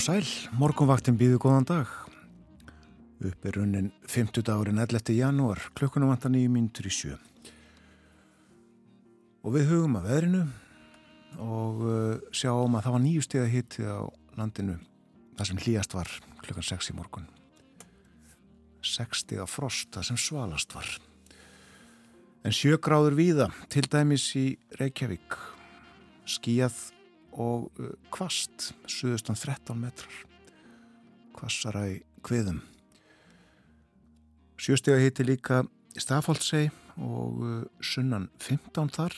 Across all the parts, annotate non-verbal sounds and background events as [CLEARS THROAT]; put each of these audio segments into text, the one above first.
og sæl, morgunvaktin býðu góðan dag. Upp er raunin 50 dagurinn 11. janúar, klukkunum vantar nýjum myndur í sjö. Og við hugum að veðrinu og uh, sjáum að það var nýju steg að hitti á landinu, það sem hlýjast var klukkan 6 í morgun. 6 steg að frost, það sem svalast var. En sjögráður víða, til dæmis í Reykjavík, skíjað og uh, kvast, suðustan 13 metrar. Kvassara í kviðum. Sjöstega heiti líka Stafáldsei og uh, sunnan 15 þar.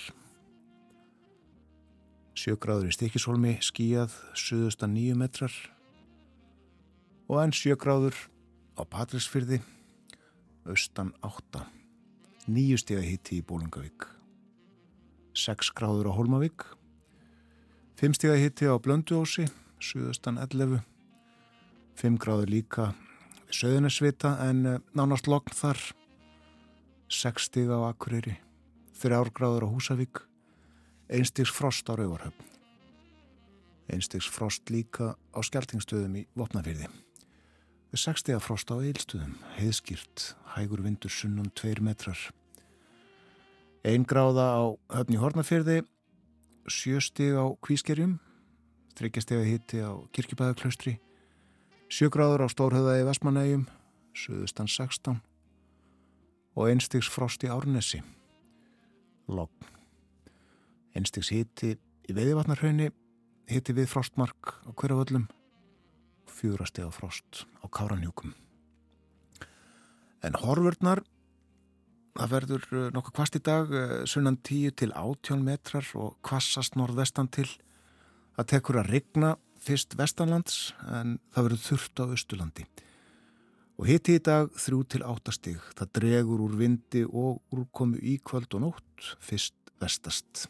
Sjögráður í Stikisholmi skíjað suðustan 9 metrar. Og enn sjögráður á Patrísfyrði austan 8 nýjustega hitti í Bólungavík 6 gráður á Holmavík Fimmstíða hitti á Blönduósi, suðustan 11, 5 gráður líka við Söðunarsvita en eh, nánast lokn þar, 6 stíða á Akureyri, 3 gráður á Húsavík, 1 stíks frost á Rauvarhöfn, 1 stíks frost líka á Skeltingstöðum í Vopnafyrði, 6 stíða frost á Eilstöðum, heiðskýrt, hægur vindur sunnum 2 metrar, 1 gráða á Höfn í Hornafyrði, sjöstig á kvískerjum, þryggjasteg að hitti á kirkibæðaklaustri, sjögráður á Stórhauðaði Vestmanægjum, söðustan 16 og einstigs frost í Árnesi, logg. Einstigs hitti í Veiðvatnarhaunni, hitti við frostmark á hverjavöllum, fjúrasteg á frost á Káranjúkum. En horfurnar Það verður eh, nokkuð kvast í dag, eh, sunnan 10 til 18 metrar og kvassast norðvestan til. Það tekur að rigna fyrst vestanlands en það verður þurft á Östulandi. Og hitti í dag 3 til 8 stig. Það dregur úr vindi og úrkomu í kvöld og nótt fyrst vestast.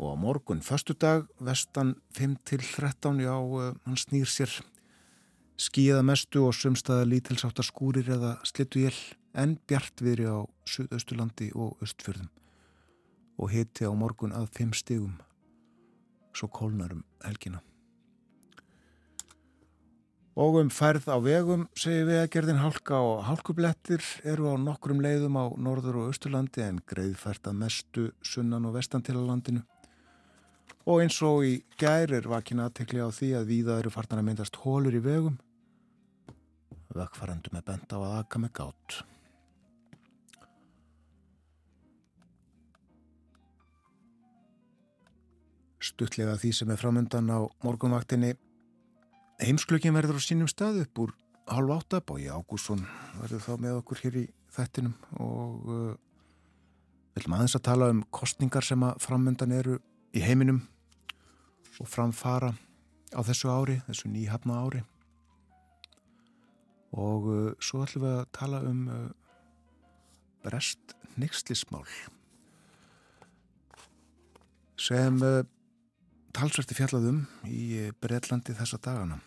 Og á morgun, förstu dag, vestan 5 til 13, já, eh, hann snýr sér skíða mestu og sumstaða lítilsáttar skúrir eða slittu jél en bjartviðri á Suðausturlandi og Östfjörðum og hitti á morgun að fimm stigum svo kólnarum helgina. Og um færð á vegum segir við að gerðin hálka og hálkublettir eru á nokkrum leiðum á Norður og Östurlandi en greiðfært að mestu sunnan og vestan til á landinu. Og eins og í gær er vakin aðtekli á því að víða eru fartan að myndast hólur í vegum. Vökkfærandum er bent á að aka með gátt. Stuttlega því sem er framöndan á morgunvaktinni. Heimsklökin verður á sínum stað upp úr halv átta. Bói Ágússon verður þá með okkur hér í þettinum og uh, viljum aðeins að tala um kostningar sem að framöndan eru í heiminum og framfara á þessu ári, þessu nýhafna ári. Og uh, svo ætlum við að tala um uh, brest neykslismál sem uh, talsverti fjallaðum í Breitlandi þessa dagana.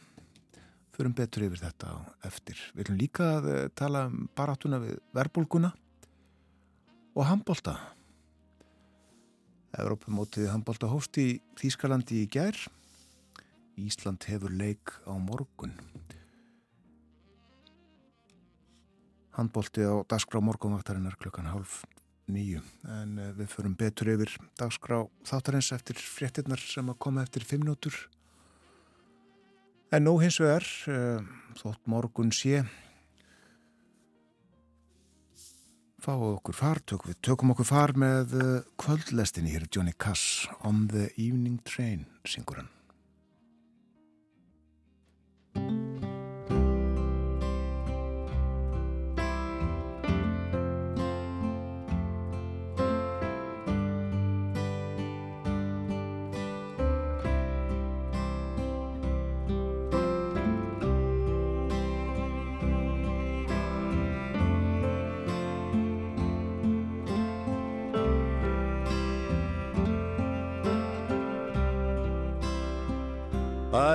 Förum betur yfir þetta eftir. Við viljum líka eh, tala um baráttuna við verbulguna og handbólta. Európamótið handbólta hóst í Þýskalandi í gær. Ísland hefur leik á morgun. Handbólti á dagskrá morgunvaktarinnar klukkan hálf nýju. En eh, við förum betur yfir dagskrá þáttarins eftir fréttinnar sem að koma eftir fimm nótur en nú hins vegar uh, þótt morgun sé fáu okkur far tök, við tökum okkur far með uh, kvöldlestinni. Hér Johnny Cass On the Evening Train syngur hann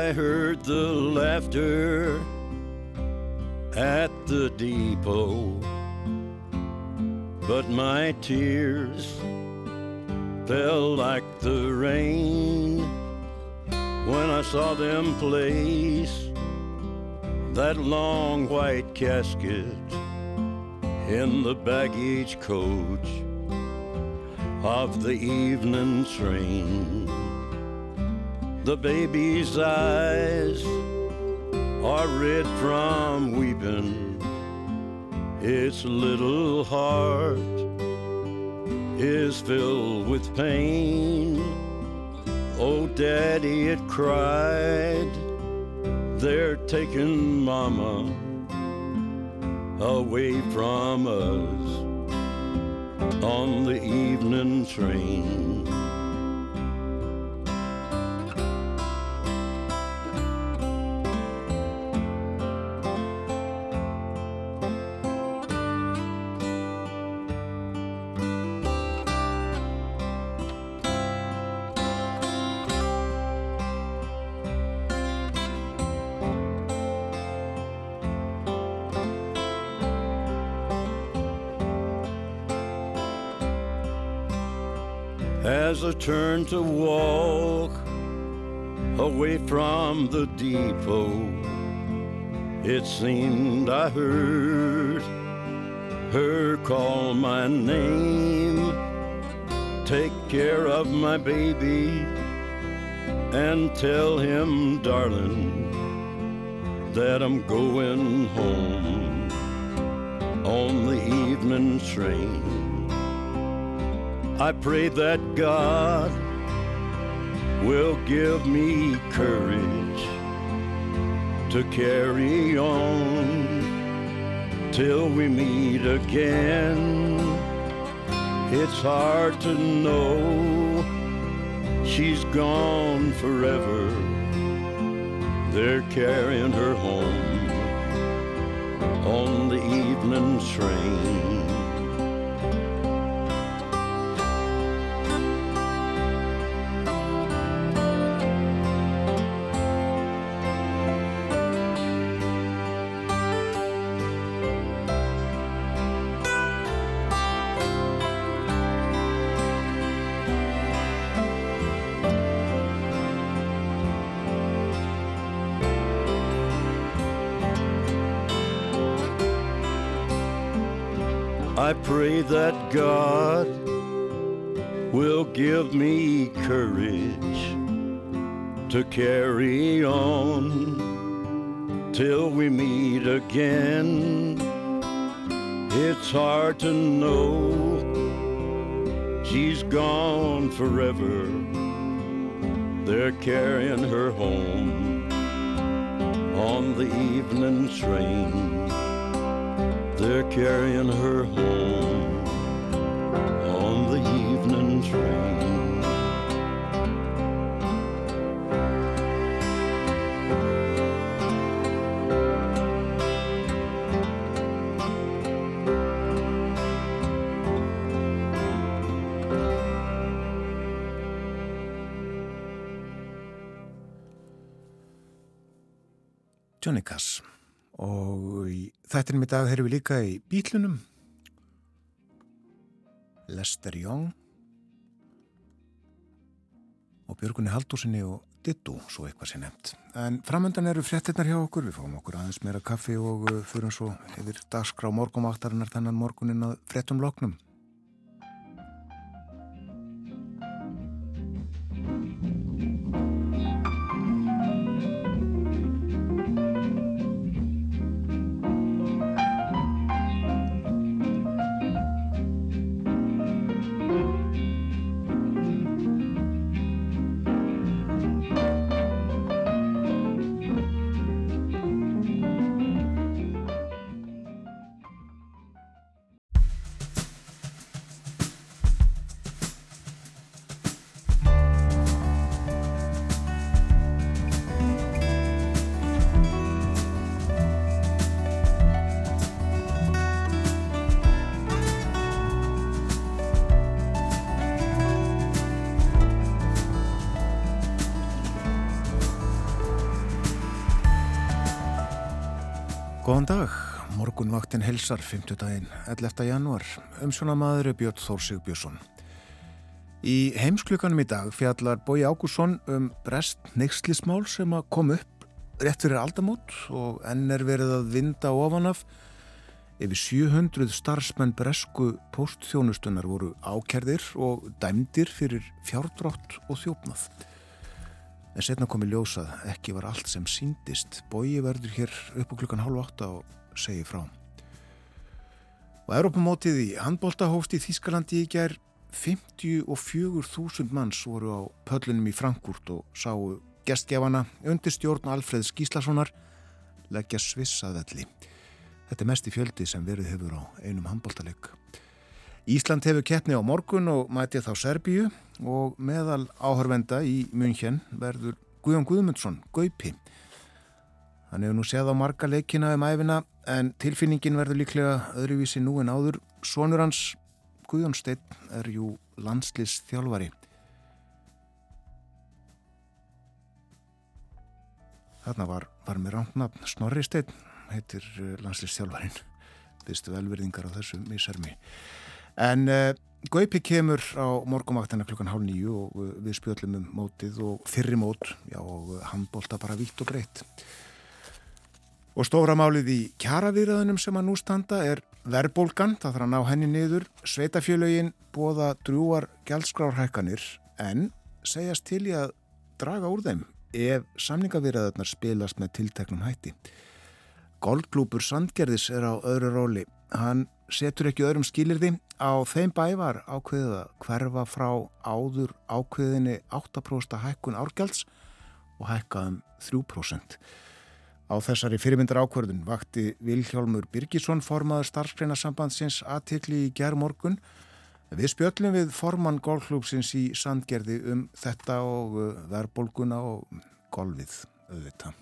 I heard the laughter at the depot, but my tears fell like the rain when I saw them place that long white casket in the baggage coach of the evening train. The baby's eyes are red from weeping. Its little heart is filled with pain. Oh, Daddy, it cried. They're taking Mama away from us on the evening train. As I turned to walk away from the depot. It seemed I heard her call my name. Take care of my baby and tell him, darling, that I'm going home on the evening train. I pray that God will give me courage to carry on till we meet again. It's hard to know she's gone forever. They're carrying her home on the evening train. Pray that God will give me courage to carry on till we meet again. It's hard to know she's gone forever. They're carrying her home on the evening train. They're carrying her home on the evening train. Þættinum í dag erum við líka í bílunum Lester Young. Og Björgunni Haldósinni og Dittu, svo eitthvað sé nefnt. En framöndan eru fréttinnar hjá okkur. Við fáum okkur aðeins meira kaffi og fyrir svo yfir dagskrá morgumvaktarinnar þannan morgunin að fréttum loknum Góðan dag, morgunvaktin helsar 5. daginn 11. januar, umsjónamaður Björn Þór Sigbjörnsson. Í heimsklukanum í dag fjallar Bói Ágússon um brest neykslismál sem að kom upp rétt fyrir aldamót og enn er verið að vinda ofanaf. Yfir 700 starfsmenn bresku postþjónustunar voru ákerðir og dæmdir fyrir fjárdrátt og þjófnað. En setna komi ljósað, ekki var allt sem síndist. Bói verður hér upp á klukkan hálf átta og segi frá. Og Europamótið í handbóltahófst í Þískalandi í ger 54.000 manns voru á pöllunum í Frankúrt og sáu gestgefana undir stjórn Alfred Skíslasonar leggja svissaðvelli. Þetta er mest í fjöldi sem verið hefur á einum handbóltaleg. Ísland hefur keppni á morgun og mæti þá Serbíu og meðal áhörvenda í München verður Guðjón Guðmundsson, Gaupi. Hann hefur nú séð á marga leikina um æfina en tilfinningin verður líklega öðruvísi nú en áður. Sónur hans, Guðjón Steinn, er jú landslýst þjálfari. Þarna var, var mér rántnafn Snorri Steinn, heitir eh, landslýst þjálfarin. Vistu velverðingar á þessu mísermi. En uh, Gaupi kemur á morgumvaktina klukkan hálf nýju og uh, við spjöllum um mótið og fyrri mót, já og uh, handbólta bara vitt og breytt. Og stóra málið í kjaravirðanum sem að nú standa er verðbólgan, það þarf að ná henni niður, sveitafjölögin bóða drúar gældskrárhækkanir en segjast til í að draga úr þeim ef samningavirðaðarnar spilast með tilteknum hætti. Goldklúpur Sandgerðis er á öðru róli. Hann setur ekki öðrum skilirði. Á þeim bæ var ákveðið að hverfa frá áður ákveðinni 8% hækkun árgjalds og hækkaðum 3%. Á þessari fyrirmyndar ákverðun vakti Vilhjálmur Birgisson formaður starfsgreinasambandsins aðtikli í gerð morgun. Við spjöllum við formann golfklúpsins í Sandgerði um þetta og uh, verðbólguna og golfið auðvitað.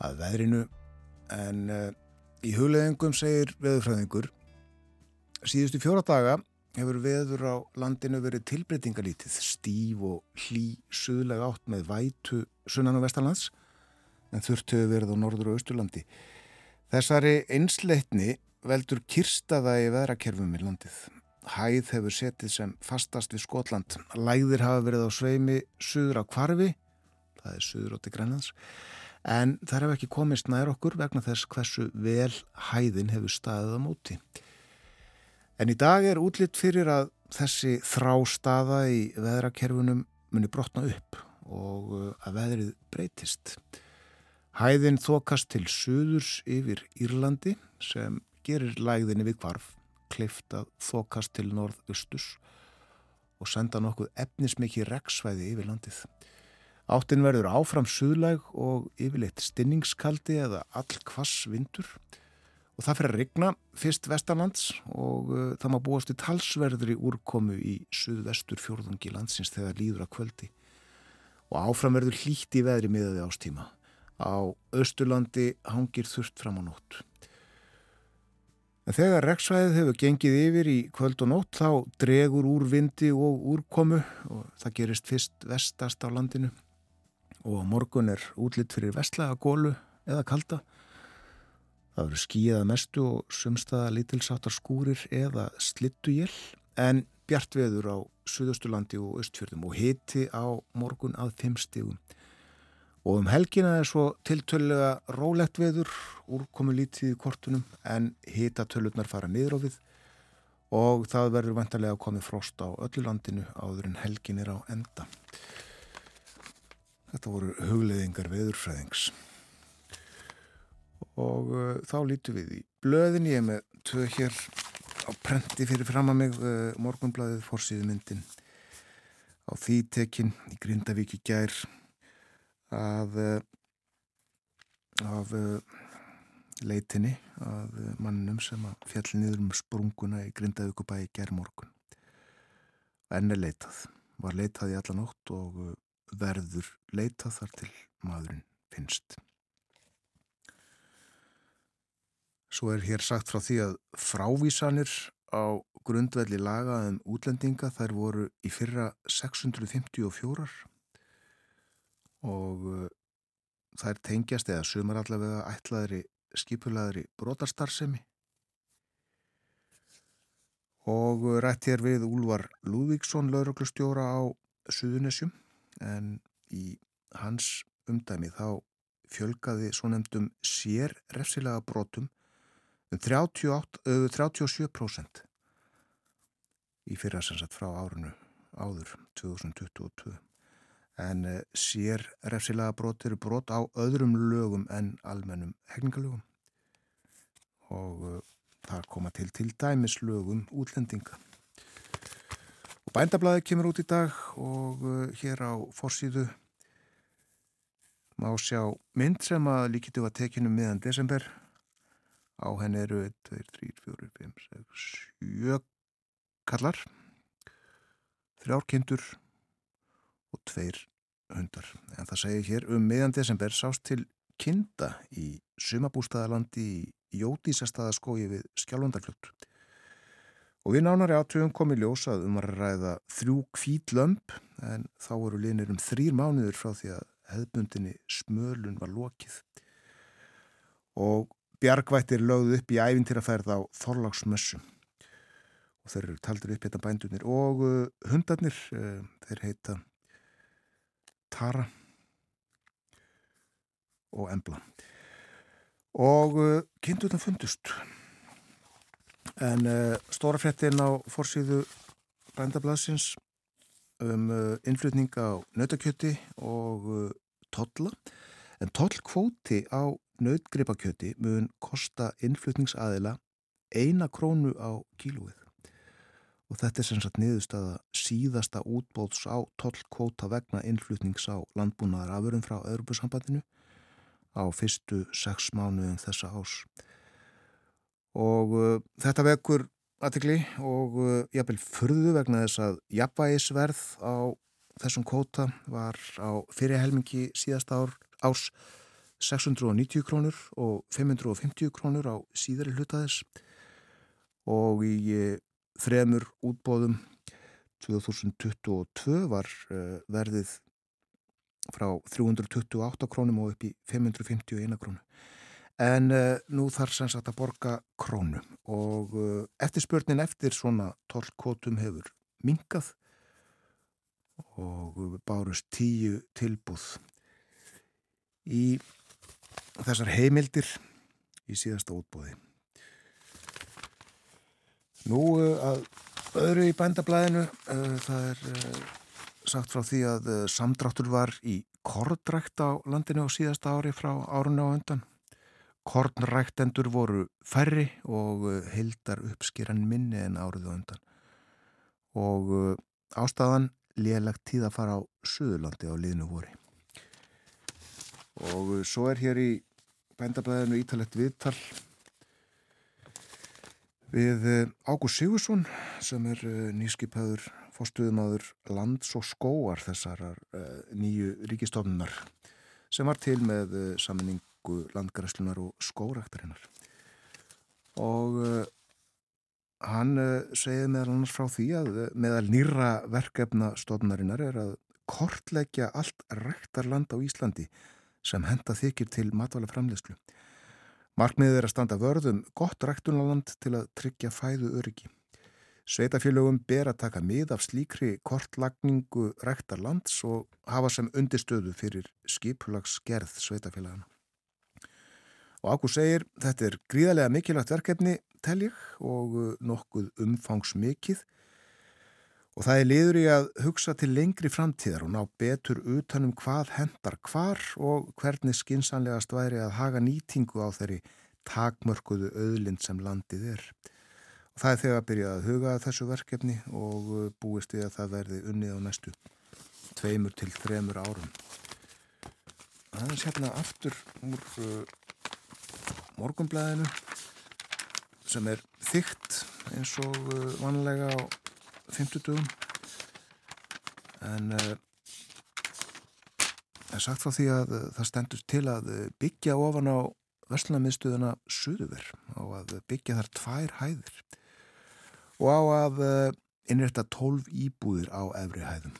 Að veðrinu en uh, Í hugleðingum segir veðurfræðingur síðustu fjóra daga hefur veður á landinu verið tilbreytingalítið stíf og hlý suðlega átt með vætu sunnan og vestanlands en þurft hefur verið á norður og austurlandi. Þessari einsleitni veldur kirstaða í veðrakerfum í landið. Hæð hefur setið sem fastast við Skotland. Læðir hafa verið á sveimi suður á kvarfi, það er suður átti grænlands, en það hefur ekki komist nær okkur vegna þess hversu vel hæðin hefur staðið á móti. En í dag er útlitt fyrir að þessi þrá staða í veðrakerfunum muni brotna upp og uh, að veðrið breytist. Hæðin þokast til suðurs yfir Írlandi sem gerir lægðinni við kvarf, kleift að þokast til norðustus og senda nokkuð efnismikið reksvæði yfir landið. Áttin verður áfram suðlæg og yfirleitt stinningskaldi eða all kvass vindur og það fyrir að rigna fyrst vestanlands og uh, það má búast í talsverðri úrkomu í suðvestur fjórðungi landsins þegar líður að kvöldi og áfram verður hlýtt í veðri miðaði ástíma. Á Östurlandi hangir þurft fram á nótt. En þegar reksvæðið hefur gengið yfir í kvöld og nótt þá dregur úr vindi og úrkomu og það gerist fyrst vestast á landinu og morgun er útlitt fyrir vestlaga gólu eða kalda. Það verður skíða mestu og sumstaða lítilsáttar skúrir eða slittuél en bjart veður á Suðausturlandi og Östfjörðum og hiti á morgun að þeim stígum. Og um helgina er svo tiltölulega rólegt veður, úrkomu lítið í kortunum en hitatölurnar fara niður á við og það verður vantarlega að komi frost á öllu landinu áður en helgin er á enda. Þetta voru hugleðingar veðurfræðings. Og uh, þá lítu við í blöðin, ég er með tvö hér á prenti fyrir fram að mig, uh, morgunblæðið fórsýðu myndin á því tekin í Grindavík í gær að uh, af uh, leitinni af uh, mannum sem að fjalli niður um sprunguna í Grindavíkubæi gær morgun. Enn er leitað. Var leitað í alla nótt og uh, verður leita þar til maðurinn finnst. Svo er hér sagt frá því að frávísanir á grundvelli laga um útlendinga þær voru í fyrra 654 og þær tengjast eða sumar allavega ætlaðri skipulaðri brotarstarfsemi og rætt hér við Úlvar Lúðvíksson lauruglustjóra á Suðunisjum en í hans umdæmi þá fjölgaði svo nefndum sér refsilega brotum um 38, 37% í fyrra sem sagt frá árunu áður 2022 en sér refsilega brot eru brot á öðrum lögum en almennum hegningalögum og það koma til til dæmis lögum útlendinga bændablaði kemur út í dag og hér á forsýðu má sjá mynd sem að líkitu að tekinu miðan desember. Á henni eru 1, 2, 3, 4, 5, 6, 7 kallar þrjár kindur og tveir hundar. En það segir hér um miðan desember sást til kinda í sumabústaðalandi í Jótísastadaskói við Skjálfandarfljótt og við nánari átugum komi ljósað um að ræða þrjú kvít lömp en þá voru linir um þrýr mánuður frá því að hefðbundinni smölun var lokið. Og bjargvættir lögðu upp í æfintýrafærð á Þorláksmössum og þeir eru taldir upp hérna bændunir og uh, hundarnir uh, þeir heita Tara og Embla. Og uh, kindurna fundust en uh, stóra frettin á fórsíðu bændablasins um uh, innflutning á nautakjöti og uh, totla en tollkvóti á nautgripakjöti mun kosta innflutningsaðila eina krónu á kílúið og þetta er sem sagt niðurstaða síðasta útbóðs á tollkvóta vegna innflutnings á landbúnaðar afurum frá öðrubusambandinu á fyrstu sex mánuðum þessa ás og uh, þetta vekur aðtegli og uh, jafnvel fyrðu vegna þess að jafnvægisverð á þessum kvóta var á fyrirhelmingi síðasta ár, árs 690 krónur og 550 krónur á síðari hlutaðis og í uh, þremur útbóðum 2022 var uh, verðið frá 328 krónum og upp í 551 krónu en uh, nú þarf sem sagt að borga krónu og uh, eftirspörnin eftir svona tólkvotum hefur mingað og bárust tíu tilbúð í þessar heimildir í síðasta útbóði. Nú uh, að öðru í bændablaðinu það er sagt frá því að samdráttur var í kordrækt á landinu á síðasta ári frá árunni á undan Kornræktendur voru færri og uh, heildar uppskýran minni en árið og undan. Og uh, ástæðan lélægt tíð að fara á Suðurlandi á liðnu voru. Og uh, svo er hér í bændablaðinu ítalett viðtal við Ágúst Sigursson sem er nýskipaður fórstuðumadur lands og skóar þessar nýju ríkistofnunar sem var til með saminning orku landgræslunar og skóraktarinnar og uh, hann uh, segið meðal annars frá því að uh, meðal nýra verkefna stofnarinnar er að kortleggja allt rektarland á Íslandi sem henda þykir til matvala framlegslu. Markmiðið er að standa vörðum gott rektunarland til að tryggja fæðu öryggi. Sveitafélögum ber að taka mið af slíkri kortlagningu rektarlands og hafa sem undirstöðu fyrir skipulagsgerð sveitafélagana. Og Ágúr segir, þetta er gríðarlega mikilvægt verkefni, tel ég, og uh, nokkuð umfangsmikið. Og það er liður í að hugsa til lengri framtíðar og ná betur utanum hvað hendar hvar og hvernig skinsanlegast væri að haga nýtingu á þeirri takmörkuðu auðlind sem landið er. Og það er þegar að byrja að huga þessu verkefni og uh, búist við að það verði unnið á næstu tveimur til þremur árum. Það er sérna aftur úr uh, morgumblæðinu sem er þygt eins og uh, vanlega á 50 en það er sagt frá því að uh, það stendur til að byggja ofan á verslunarmiðstöðuna Suðuver og að byggja þar tvær hæðir og á að innrætta 12 íbúðir á efri hæðum.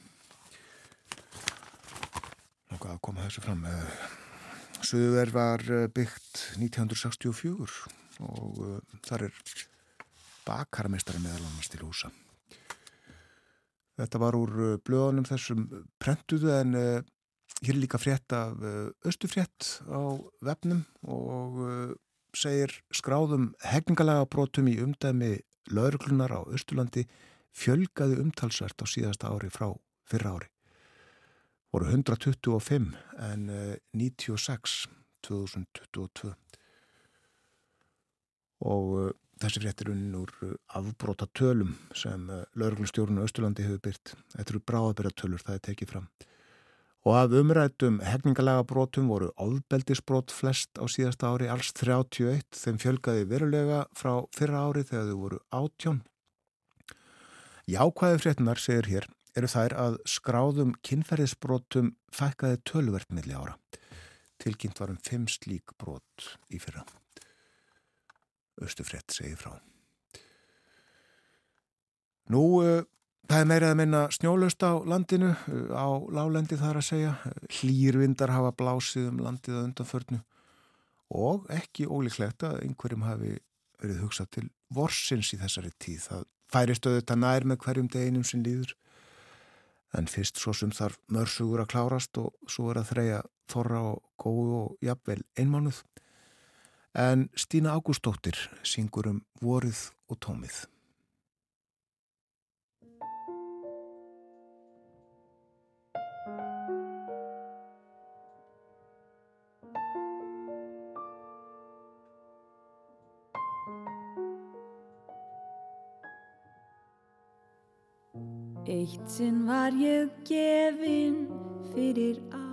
Og að koma þessu fram með uh, Suðuver var eh, byggt 1964 og uh, þar er bakarmestari meðal annars til húsa. Þetta var úr uh, blöðunum þessum prentuðu en uh, hér er líka frétt af östufrétt á vefnum og segir skráðum hegningalega brotum í umdæmi lauruglunar á Östurlandi fjölgaði umtalsvert á síðasta ári frá fyrra ári. Voru 125 en 96 eh, 2022 og uh, þessi fréttir unnin úr uh, afbróta tölum sem lauruglustjórun á Östurlandi hefur byrt. Þetta eru bráðabera tölur, það er tekið fram. Og af umrættum hefningalega brotum voru áðbeldisbrot flest á síðasta ári, alls 31, þeim fjölgaði verulega frá fyrra ári þegar þau voru átjón. Jákvæði fréttinar, segir hér, eru þær að skráðum kynferðisbrotum fækkaði töluvert milli ára. Tilkynnt var um fimm slík brot í fyrra. Östufrétt segir frá. Nú, uh, það er meirað að minna snjólust á landinu, uh, á lálendi þar að segja. Hlýrvindar hafa blásið um landið að undanförnu og ekki ólíklegt að einhverjum hafi verið hugsað til vorsins í þessari tíð. Það færist auðvitað nær með hverjum deginum sem líður en fyrst svo sem þarf mörsugur að klárast og svo er að þreja þorra og góðu og jafnvel einmánuð en Stína Ágústóttir syngur um vorið og tómið. Eitt sinn var ég gefinn fyrir á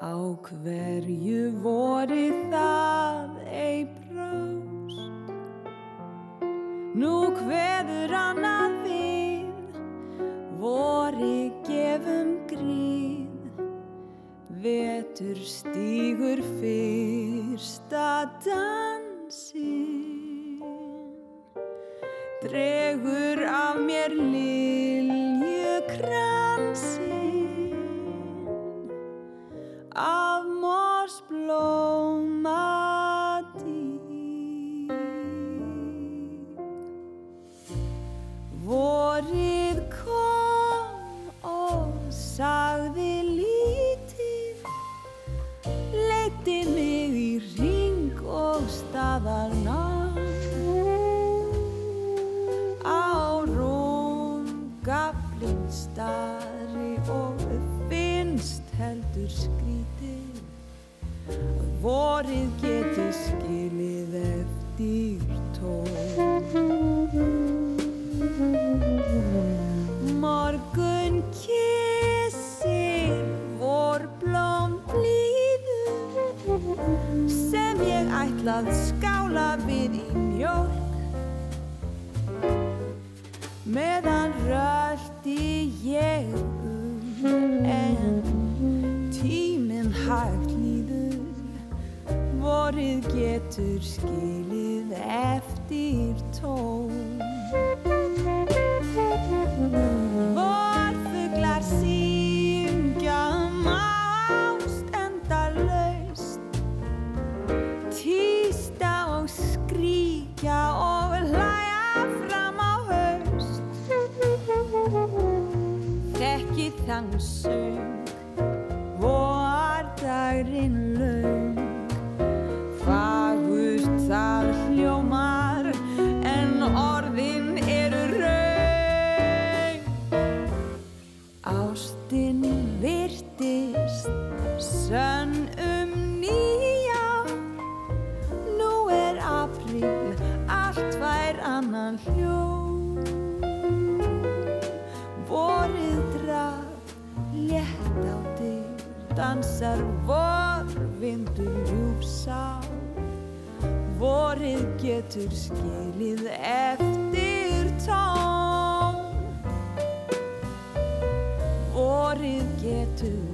Á hverju voru það ei brást Nú hverður annað við voru gefum gríð Vetur stígur fyrsta dansin Dregur af mér lilju Vorið getur skilið eftir tón Morgun kissir vorblóm blíðu sem ég ætlað skála við í mjölk meðan röldi ég vorið getur skilið eftir tón Vorfuglar syngja um ást endalaust. Týsta og skríkja og hlæja fram á haust. Þekki þann söng Dansar vor Vindur ljúfsá. Vorið getur skilið eftir tón Vorið getur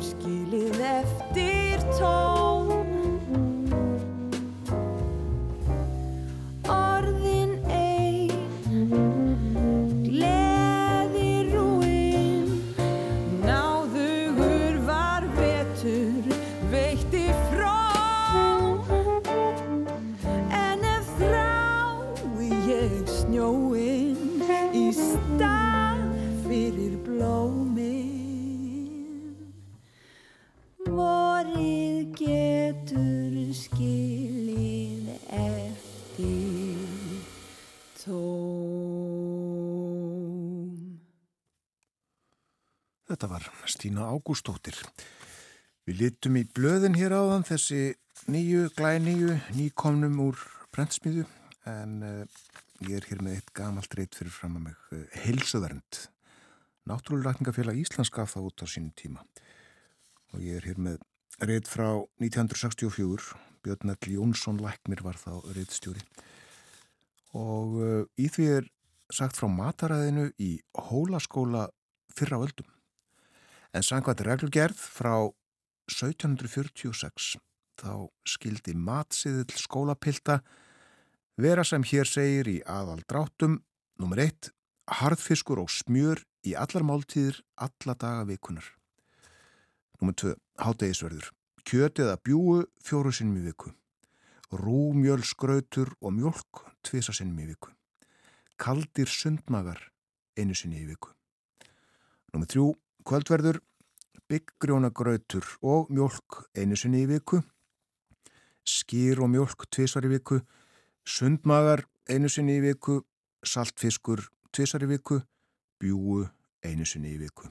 skilið eftir tón var Stína Ágústóttir. Við litum í blöðin hér áðan þessi nýju, glænýju, nýkomnum úr brentsmiðu en uh, ég er hér með eitt gamalt reyt fyrir fram að mig, uh, Heilsuvernd. Náttúrulækningafélag Íslands gaf það út á sínum tíma og ég er hér með reyt frá 1964, Björn Ell Jónsson Læknir var þá reytstjóri og uh, í því er sagt frá mataræðinu í hólaskóla fyrra á öldum. En sangvænt reglugerð frá 1746 þá skildi matsiðil skólapilta vera sem hér segir í aðal dráttum nummer 1. Harðfiskur og smjör í allar máltíðir alla daga vikunar. Nummer 2. Hátegisverður. Kjöt eða bjúu fjóru sinnum í viku. Rúmjöl, skrautur og mjölk tvisa sinnum í viku. Kaldir sundmagar einu sinni í viku. Númer þrjú, kvöldverður, bygggrjónagrautur og mjölk einu sinni í viku, skýr og mjölk tvísvar í viku, sundmagar einu sinni í viku, saltfiskur tvísvar í viku, bjúu einu sinni í viku.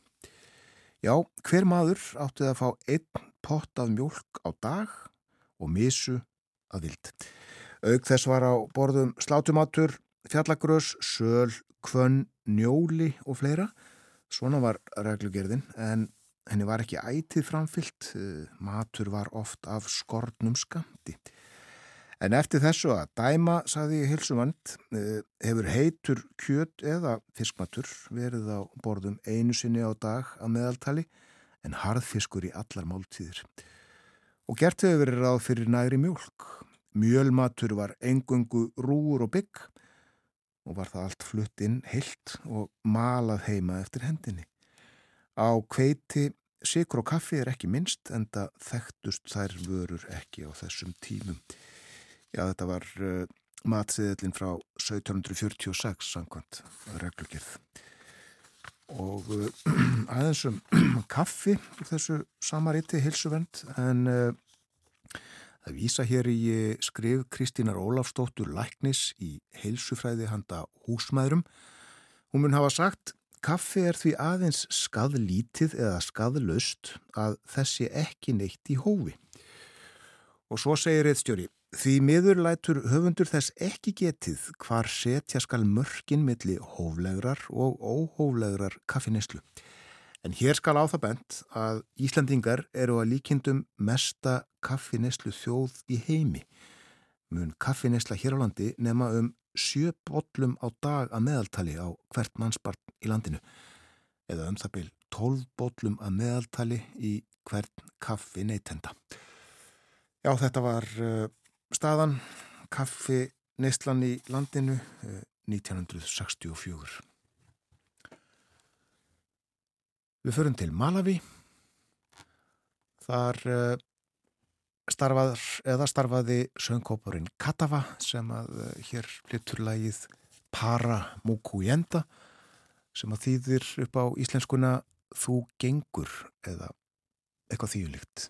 Já, hver maður átti að fá einn pott af mjölk á dag og misu að vild. Auk þess var á borðum slátumatur, fjallagrös, söl, kvönn, njóli og fleira. Svona var reglugerðin en henni var ekki ætið framfyllt. Matur var oft af skortnum skamti. En eftir þessu að dæma, saði Hilsumand, hefur heitur kjöt eða fiskmatur verið á borðum einu sinni á dag að meðaltali en harðfiskur í allar máltíðir. Og gert hefur verið ráð fyrir næri mjölk. Mjölmatur var engungu rúur og bygg og var það allt flutt inn heilt og malað heima eftir hendinni. Á kveiti, sikur og kaffi er ekki minnst en það þekktust þær vörur ekki á þessum tímum. Já, þetta var uh, matsiðillin frá 1746 samkvæmt reglugjörð. Og uh, [CLEARS THROAT] aðeins um [CLEARS THROAT] kaffi úr þessu samariti hilsuvend en uh, það vísa hér í skrif Kristínar Ólafstóttur Læknis í heilsufræði handa húsmaðurum. Hún mun hafa sagt Kaffi er því aðeins skadlítið eða skadlaust að þessi ekki neitt í hófi. Og svo segir eittstjóri, því miður lætur höfundur þess ekki getið hvar setja skal mörkin milli hóflegrar og óhóflegrar kaffineslu. En hér skal á það bent að Íslandingar eru að líkindum mesta kaffineslu þjóð í heimi. Mun kaffinesla hér á landi nema um sjö bollum á dag að meðaltali á hvert mannsbarn í landinu. Eða um það byl tólf bollum að meðaltali í hvert kaffi neytenda. Já, þetta var uh, staðan kaffi neistlan í landinu uh, 1964. Við förum til Malawi. Þar uh, starfað, eða starfaði söngkóparinn Katawa sem að hér flyttur lagið Para Mukuyenda sem að þýðir upp á íslenskuna Þú gengur eða eitthvað þýjulikt.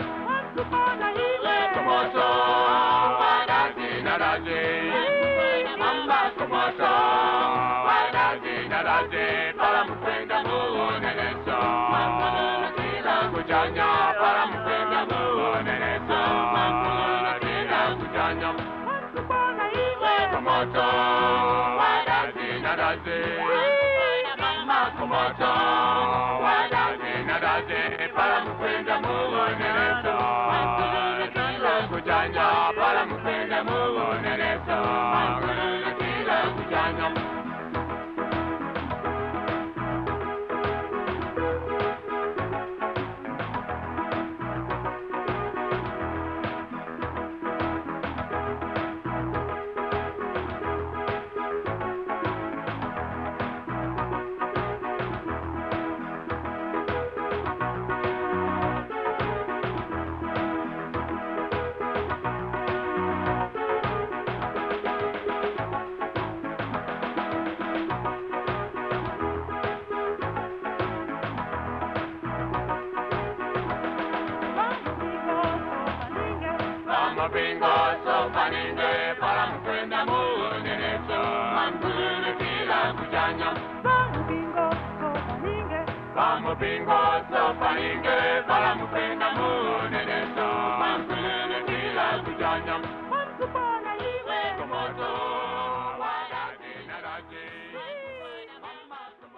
Water.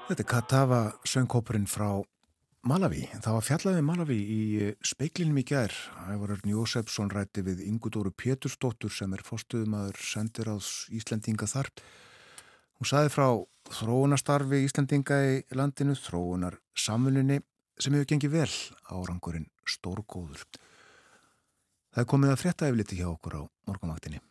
Þetta er Katawa söngkópurinn frá Malawi. Það var fjallaðið Malawi í speiklinum í gerð. Ævarörn Jósefsson rætti við Ingudóru Pétursdóttur sem er fórstuðumadur sendir ás Íslandinga þar. Hún saði frá þróunastarfi Íslandinga í landinu, þróunar samfunninni sem hefur gengið vel árangurinn stórgóður. Það er komið að frétta efliti hjá okkur á morgunvaktinni.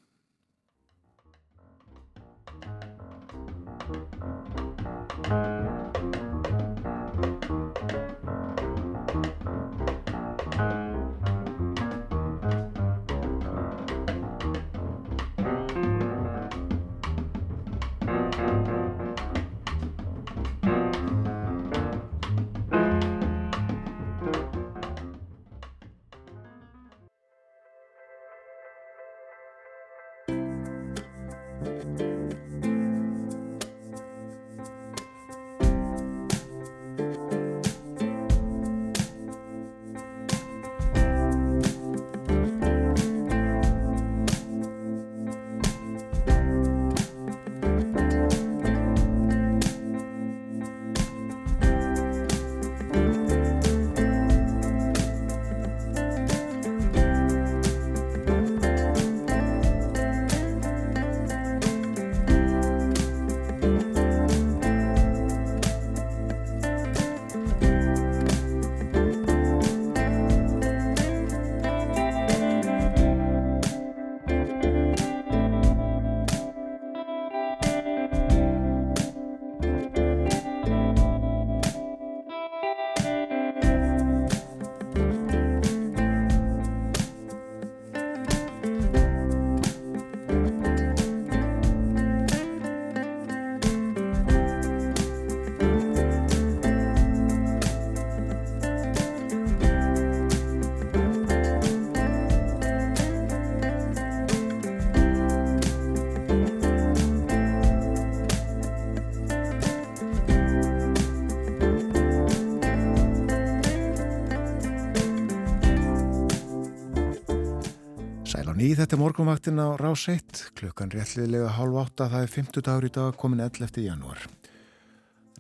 Ný, þetta er morgunvaktin á rás 1, klukkan réttliðlega halv átta, það er 50 dagur í dag, komin 11. janúar.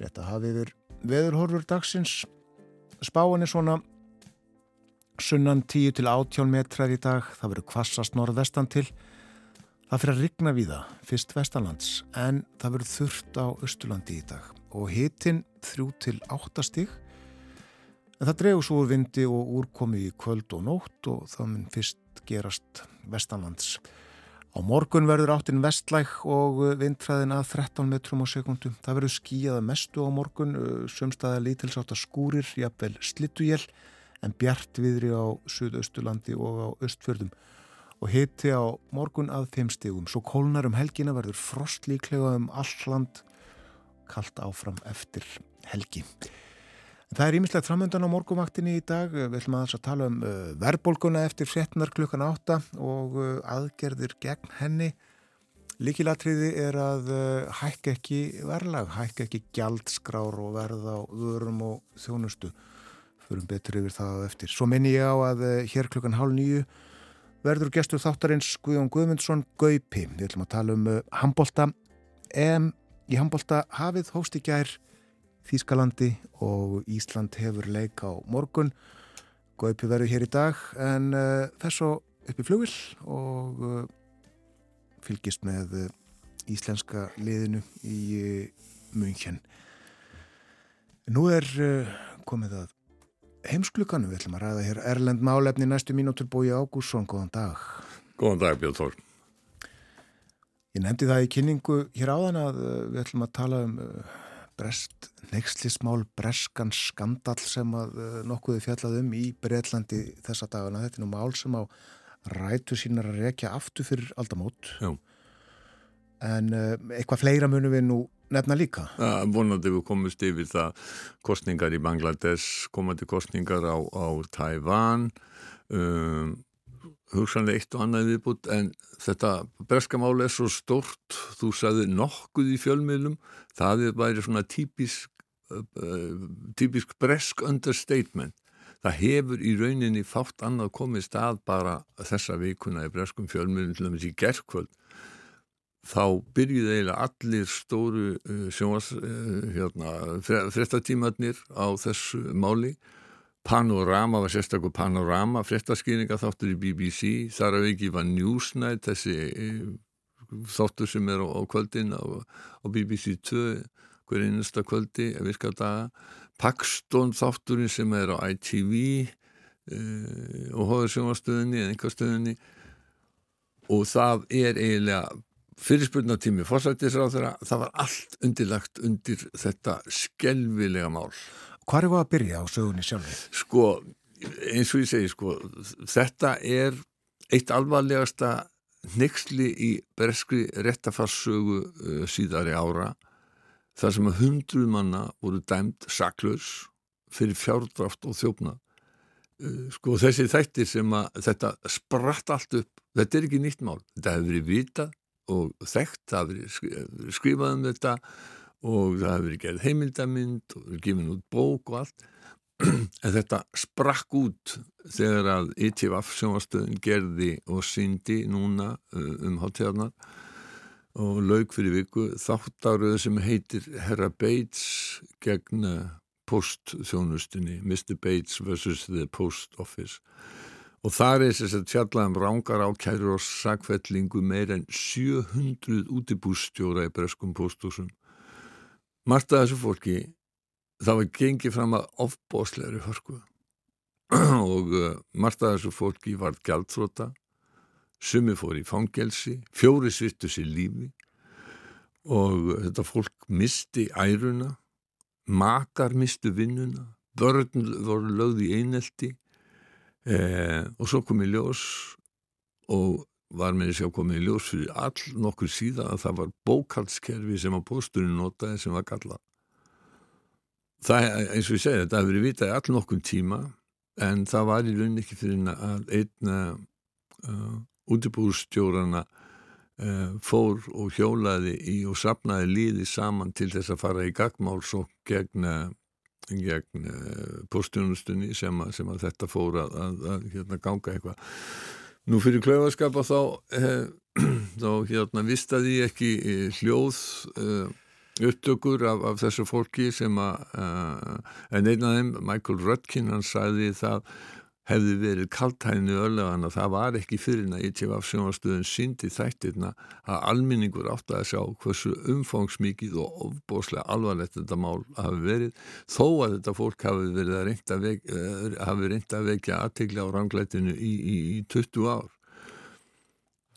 Rétt að hafi yfir veðurhorfur dagsins, spáin er svona sunnan 10 til 18 metrar í dag, það verður kvassast norðvestan til, það fyrir að rigna við það, fyrst vestanlands, en það verður þurft á Östurlandi í dag og hitin 3 til 8 stíg, En það dregur svo vindi og úrkomi í kvöld og nótt og það mun fyrst gerast vestanlands. Á morgun verður áttinn vestlæk og vindfræðin að 13 metrum á sekundum. Það verður skíjaða mestu á morgun, sömstaða lítilsáta skúrir, jafnvel slittuél, en bjart viðri á Suðaustulandi og á Östfjörðum. Og hiti á morgun að þeim stigum. Svo kólnar um helgina verður frost líklega um alland, kallt áfram eftir helgi. Það er ímislegt framöndan á morgumvaktinni í dag. Við ætlum aðeins að tala um uh, verðbólguna eftir fréttunar klukkan átta og uh, aðgerðir gegn henni. Líkilatriði er að uh, hækka ekki verðlag, hækka ekki gjaldskrár og verða á vörum og þjónustu. Förum betur yfir það eftir. Svo minni ég á að hér klukkan hálf nýju verður gestur þáttarins Guðjón Guðmundsson Gaupi. Við ætlum að tala um handbólta. En í handbólta hafið hóst í gær Þískalandi og Ísland hefur leik á morgun. Gaupi verður hér í dag en uh, þess svo upp í flugvill og uh, fylgist með uh, íslenska liðinu í München. Nú er komið að heimsklukanu. Við ætlum að ræða hér Erlend Málefni næstu mínútur búi Ágússson. Góðan dag. Góðan dag Björn Þór. Ég nefndi það í kynningu hér áðan að við ætlum að tala um brest neykslismál, breskan skandal sem að nokkuði fjallað um í Breitlandi þessa dagana. Þetta er nú mál sem á rætu sínar að rekja aftur fyrir aldamót. Já. En uh, eitthvað fleira munum við nú nefna líka. Ja, vonandi við komumst yfir það kostningar í Bangladesh, komandi kostningar á, á Tævan, um, hugsanlega eitt og annað viðbútt en þetta breska máli er svo stort, þú sagði nokkuð í fjölmiðlum, það er bara svona típisk, típisk bresk understatement. Það hefur í rauninni fátt annað komið stað bara þessa vikuna í breskum fjölmiðlum til dæmis í gerðkvöld. Þá byrjuði eiginlega allir stóru sjónvars, hérna, frettatímatnir á þessu máli Panorama var sérstaklega Panorama fréttaskýringa þáttur í BBC þar að ekki var Newsnight þessi þáttur sem er á, á kvöldin á, á BBC 2 hver einnasta kvöldi að virka daga. Paxton þátturinn sem er á ITV uh, og hóður sjónastöðinni eða einhverstöðinni og það er eiginlega fyrirspurnatími fórsættisráð þeirra, það var allt undirlagt undir þetta skelvilega mál. Hvað er það að byrja á sögunni sjálfið? Sko, eins og ég segi, sko, þetta er eitt alvarlegasta nexli í breskri réttafarsögu uh, síðari ára þar sem að hundruð manna voru dæmt saklaus fyrir fjárdráft og þjófna. Uh, sko, þessi þættir sem að þetta spratt allt upp, þetta er ekki nýtt mál, þetta hefur verið vitað og þekkt, það hefur verið skrifað um þetta og það hefur verið gerð heimildamind og verið gefin út bók og allt en þetta sprakk út þegar að ITVF sjónastöðin gerði og syndi núna uh, um hátíðarnar og laug fyrir viku þáttaröðu sem heitir Herra Bates gegn uh, postþjónustinni Mr. Bates vs. The Post Office og þar er þess að fjalla um rángar ákæru og sakfellingu meir en 700 útibústjóra í breskum postúsum Marta þessu fólki það var gengið fram að ofbósleiri hörku. Og margt af þessu fólki var gjaldþróta sumi fór í fangelsi fjóri svittu sér lífi. Og uh, þetta fólk misti æruna. Makar mistu vinnuna. Börn voru lögð í einelti. Eh, og svo kom í ljós og var með þess að koma í ljós fyrir all nokkur síðan að það var bókaldskerfi sem að posturinn notaði sem var gallað það, eins og ég segi, þetta hefur verið vitað í all nokkum tíma en það var í rauninni ekki fyrir að einn uh, útibúrstjórarna uh, fór og hjólaði í og sapnaði líði saman til þess að fara í gagmáls og gegn, gegn uh, postjónustunni sem, sem að þetta fór að, að, að hérna, ganga eitthvað. Nú fyrir klaufaskapa þá, eh, [CLEARS THROAT] þá hérna, vistaði ég ekki hljóð upptökur af, af þessu fólki sem að uh, en einn af þeim, Michael Rutkin hann sagði það hefði verið kaltæðinu öllögan að það var ekki fyrir en að ITV sjónastöðun síndi þættirna að alminningur átt að sjá hversu umfangsmikið og ofbóslega alvarlegt þetta mál hafi verið þó að þetta fólk hafi verið að reynda vek, uh, hafi reynda að vekja aðtegla á ranglætinu í, í, í 20 ár.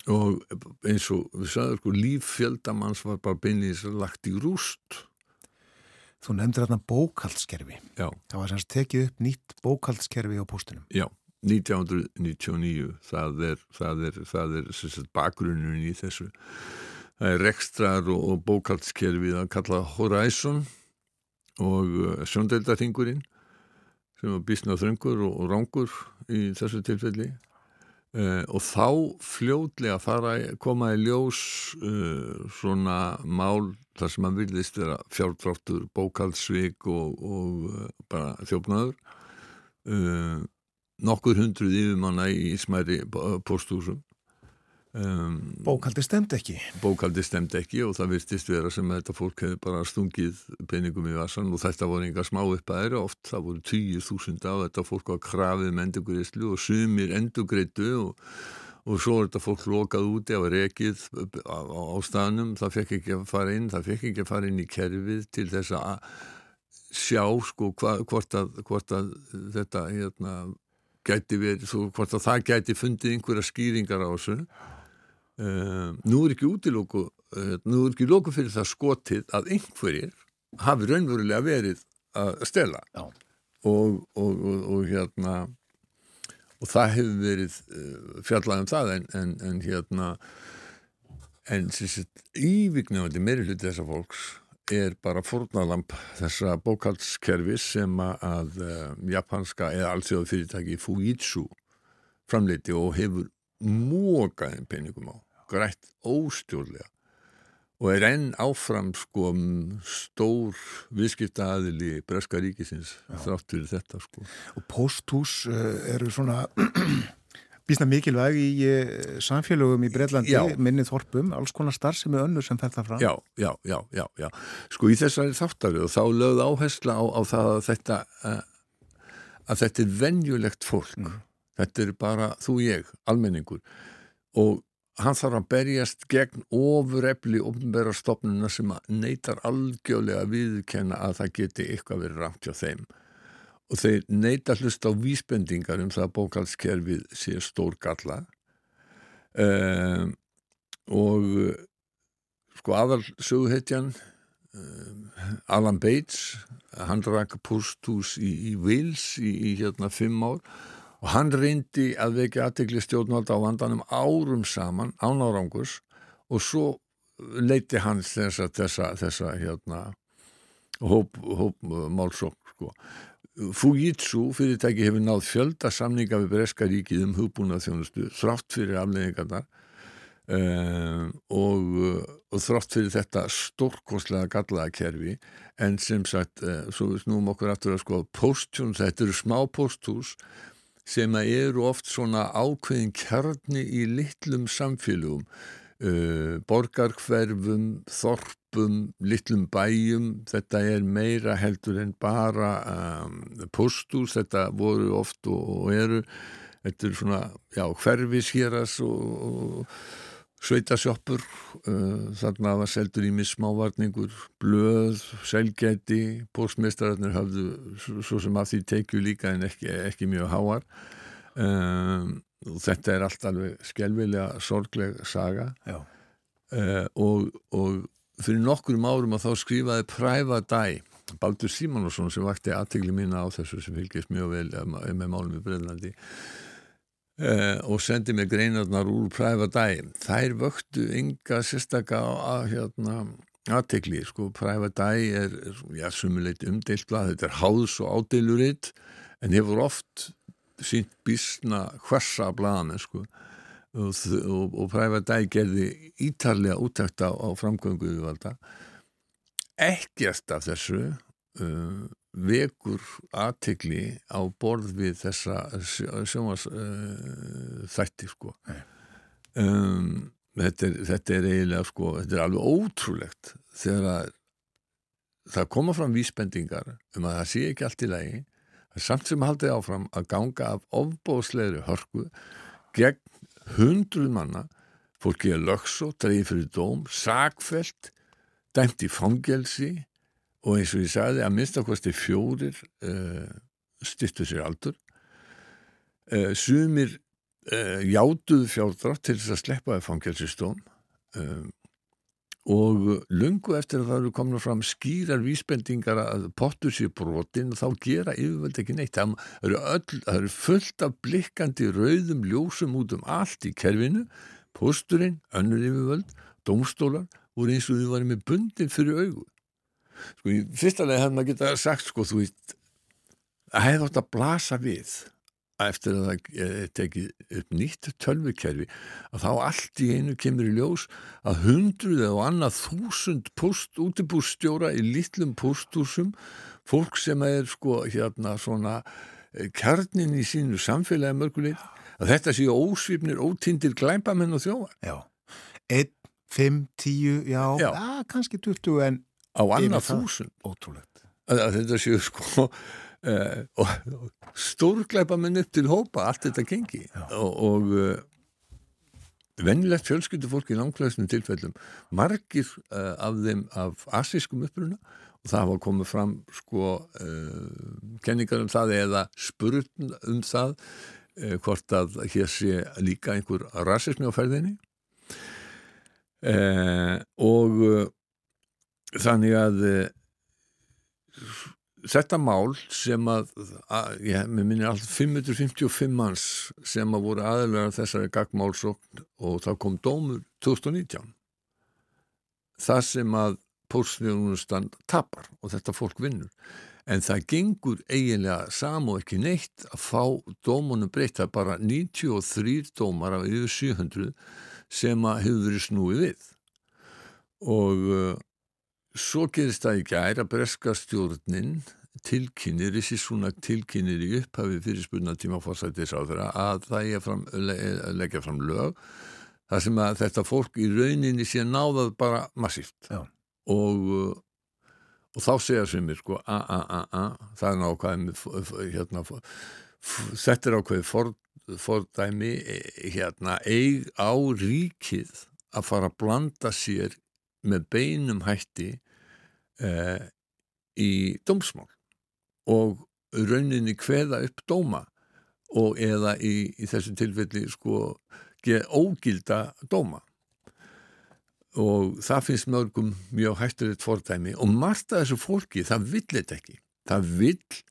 Og eins og við sagðum sko líf fjöldamanns var bara beinleins lagt í rúst Þú nefndir hérna bókaldskerfi Já. það var semst tekið upp nýtt bókaldskerfi á postunum Já, 1999 það er, það er, það er, það er bakgrunnun í þessu. Það er rekstrar og, og bókaldskerfi að kalla Horizon og uh, sjóndeldarhingurinn sem var bísna þröngur og, og rángur í þessu tilfelli Uh, og þá fljótlega fara koma í ljós uh, svona mál þar sem að vilðist vera fjárdráttur, bókaldsvík og, og uh, bara þjófnaður. Nokkur hundruð yfirmanna í smæri postúsum um, Bókaldi stemd ekki. Bókaldi stemd ekki og það virtist vera sem að þetta fólk hefði bara stungið peningum í vassan og þetta voru enga smá upp að þeirra oft það voru tíu þúsund á þetta fólk var krafið með endurgreyslu og sumir endurgreitu og, og svo er þetta fólk lokað úti af rekið á, á, á staðnum það fekk ekki að fara inn það fekk ekki að fara inn í kerfið til þess að sjá sko hva, hvort, að, hvort að þetta hérna gæti verið, hvort að það gæti fundið einhverja skýringar á þessu Um, nú er ekki útilóku uh, nú er ekki lóku fyrir það skotið að einhverjir hafi raunverulega verið að stela. Og, og, og, og hérna og það hefur verið uh, fjallað um það en, en, en hérna en ívignandi meiri hluti þessa fólks er bara fórnalamp þessa bókaldskerfi sem að uh, japanska eða allsjóðu fyrirtæki Fujitsu framleiti og hefur mókaðin peningum á grætt óstjórlega og er enn áfram sko stór viðskiptaðili Breska ríkisins þrátt fyrir þetta sko. Og posthús uh, eru svona [CLEARS THROAT] bísna mikilvæg í uh, samfélögum í Breitlandi, minnið þorpum, alls konar starfsemi önnur sem þetta fram. Já, já, já, já, já. Sko í þessari þáttarið og þá lögð áhersla á, á það að þetta, að þetta er venjulegt fólk. Mm. Þetta er bara þú ég, almenningur og hann þarf að berjast gegn ofurefli ofnbæra stopnuna sem neytar algjörlega að viðkenna að það geti eitthvað verið rámt hjá þeim. Og þeir neyta hlust á vísbendingar um það að bókalskerfið sé stór galla um, og sko aðal söguhetjan um, Alan Bates hann rak postús í, í Wales í, í hérna fimm ár og hann reyndi að vekja aðtegli stjórnvalda á vandanum árum saman án árangus og svo leiti hann þessa, þessa, þessa hérna hóp, hóp sko. Fujitsu fyrirtæki hefur náð fjölda samninga við Breska ríkið um hugbúnað þjónustu þrátt fyrir afleggingarnar um, og, og þrátt fyrir þetta stórkonslega gallaða kerfi en sem sagt, uh, svo við snúum okkur aftur að sko posthús, þetta eru smá posthús sem eru oft svona ákveðin kjarni í litlum samfélugum uh, borgarkverfum, þorpum litlum bæjum þetta er meira heldur en bara um, postús, þetta voru oft og, og eru þetta er svona, já, hverfishéras og, og sveitasjoppur uh, þarna var seldur í missmávarningur blöð, selgæti pósmestrarnir hafðu svo sem að því teikju líka en ekki, ekki mjög háar. Um, þetta er allt alveg skelvilega sorgleg saga. Uh, og, og fyrir nokkurum árum að þá skrifaði Præva Dæ Baldur Simonsson sem vakti aðtegli mína á þessu sem fylgjast mjög vel með málum í Breðlandi Uh, og sendi mig greinarnar úr præfa dæg þær vöktu ynga sérstakka að hérna aðtekli, sko, præfa dæg er já, sumuleit umdeilt blað, þetta er háðs og ádiluritt en hefur oft sínt bísna hversa blaðan, sko. Og, og, og præfa dæg gerði ítarlega útækt á, á framgönguðu valda ekkert af þessu uh, vekur aðtegli á borð við þessa sjómas uh, þætti sko. Um, þetta, er, þetta er eiginlega sko þetta er alveg ótrúlegt þegar að það koma fram vísbendingar um að það sé ekki allt í lagi. Samt sem haldið áfram að ganga af ofbóðslegri hörku gegn hundruð manna. Fólki er lögso, dreif fyrir dóm sakfelt, dæmt í fangelsi og eins og ég sagði að minnstakosti fjórir uh, styrtu sér aldur. Uh, sumir uh, játuðu fjárdrátt til þess að sleppa það fangelsistóm og lungu eftir að það eru komin fram skýrar vísbendingar að pottur sér brotin og þá gera yfirvöld ekki neitt. Það eru, öll, það eru fullt af blikkandi rauðum ljósum út um allt í kerfinu. Posturinn, önnur yfirvöld domstólar voru eins og þau varum með bundin fyrir augu sko í fyrsta leið hefði maður getað sagt sko þú veist að hefði átt að blasa við eftir að það tekið upp nýtt tölvikerfi að þá allt í einu kemur í ljós að hundruð eða annað þúsund post útibúrstjóra í litlum posthúsum fólk sem er sko hérna svona eh, kjarnin í sínu samfélagi mörguleit að þetta séu ósvipnir, ótindir glæmpamenn og þjóðar Já, 1, 5, 10, já, já. já kannski 20 en á annað þúsund. Ótrúlegt. Þetta séu sko uh, [LAUGHS] og stórgleipa minn upp til hópa allt þetta gengi. Já. og, og uh, vennilegt fjölskyldu fólk í langklæðsnum tilfellum. Margir uh, af þeim af asískum uppruna og það hafa komið fram sko kenningar um það eða spurn um það hvort að hér sé líka einhver rasismi á ferðinni. Og þannig að uh, þetta mál sem að, að ég minnir alltaf 555 manns sem að voru aðlega þessari gagmálsókn og þá kom dómur 2019 það sem að póstnjónustand tapar og þetta fólk vinnur. En það gengur eiginlega sam og ekki neitt að fá dómunum er bara 93 dómar af yfir 700 sem að hefur verið snúið við. Og uh, Svo gerist það í gæri að breska stjórnin tilkynir, þessi svona tilkynir í upphafi fyrirspunna tíma fórsættis á þeirra að það er fram, leggja fram lög þar sem að þetta fólk í rauninni sé náðað bara massíft. Og, og þá segja sem mér sko a, a, a, það er nákvæðið hérna, þetta er ákveðið for, fordæmi eh, hérna, eig á ríkið að fara að blanda sér með beinum hætti eh, í dómsmál og rauninni kveða upp dóma og eða í, í þessu tilfelli sko ógilda dóma. Og það finnst mörgum mjög hætturinn fordæmi og margt af þessu fólki það vill þetta ekki. Það vill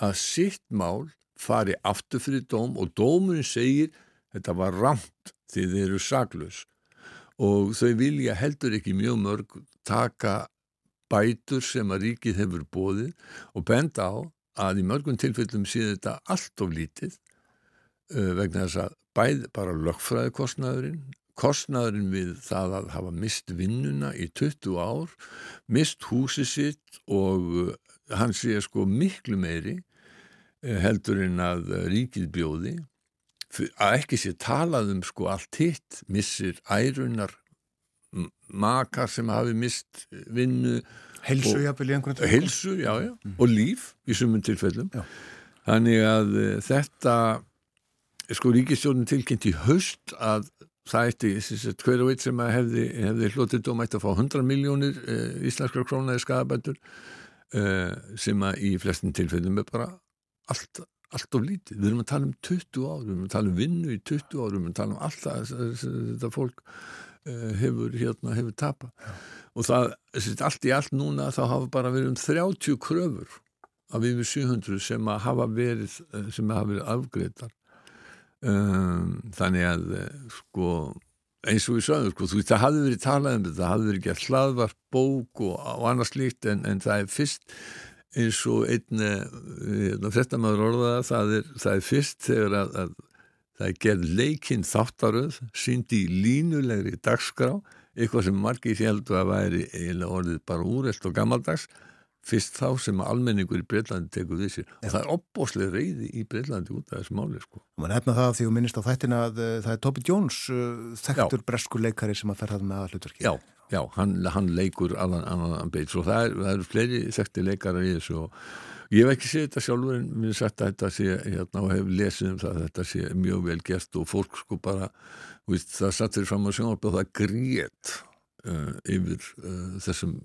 að sitt mál fari aftur fyrir dóm og dómurinn segir þetta var ramt því þeir eru saglus og þau vilja heldur ekki mjög mörg taka bætur sem að ríkið hefur bóðið og benda á að í mörgum tilfellum sé þetta allt of lítið uh, vegna þess að bæð bara lögfræði kostnaðurinn kostnaðurinn við það að hafa mist vinnuna í 20 ár mist húsi sitt og uh, hann sé sko miklu meiri uh, heldur en að ríkið bjóði. Að ekki sé talað um sko allt hitt missir ærunar makar sem hafi mist vinnu Helsu jáfnvel í einhvern veginn Helsu, já, já, mm. og líf í sumum tilfellum já. þannig að uh, þetta sko ríkistjónin tilkynnt í höst að það eitti hver og eitt sem hefði, hefði hlutið dóm eitt að fá 100 miljónir uh, íslenskra krónaði skadabætur uh, sem að í flestin tilfellum er bara allt, allt of lítið, við erum að tala um 20 ár við erum að tala um vinnu í 20 ár við erum að tala um alltaf þetta fólk Eh, hefur, hérna, hefur tapa og það, allt í allt núna þá hafa bara verið um 30 kröfur af yfir 700 sem hafa verið, eh, sem hafa verið afgreitar um, þannig að eh, sko eins og við sögum, sko, þú veist, það hafði verið talað um þetta, það hafði verið gert hlaðvart bók og, og annars líkt en, en það er fyrst eins og einn hérna, frettamæður orðaða, það er, það er fyrst þegar að, að Það er gerð leikinn þáttaröð, syndi í línulegri dagskrá, eitthvað sem margir heldur að væri eiginlega orðið bara úrelt og gammaldags, fyrst þá sem almenningur í Breitlandi tekur sér. Og það er opbóslega reyði í Breitlandi út af þessu máli, sko. Man hefna það því að minnist á þættina að uh, það er Tobi Jones, uh, þekktur bresku leikari sem að ferða með að hlutverki. Já, já, hann, hann leikur allan annan beits og það eru er fleiri þekkti leikara í þessu og Ég hef ekki séð þetta sjálfur en mér sagt að þetta sé hérna og hef lesið um það að þetta sé mjög vel gert og fólk sko bara víst, það sattur fram á sjónarblóð það grét uh, yfir uh, þessum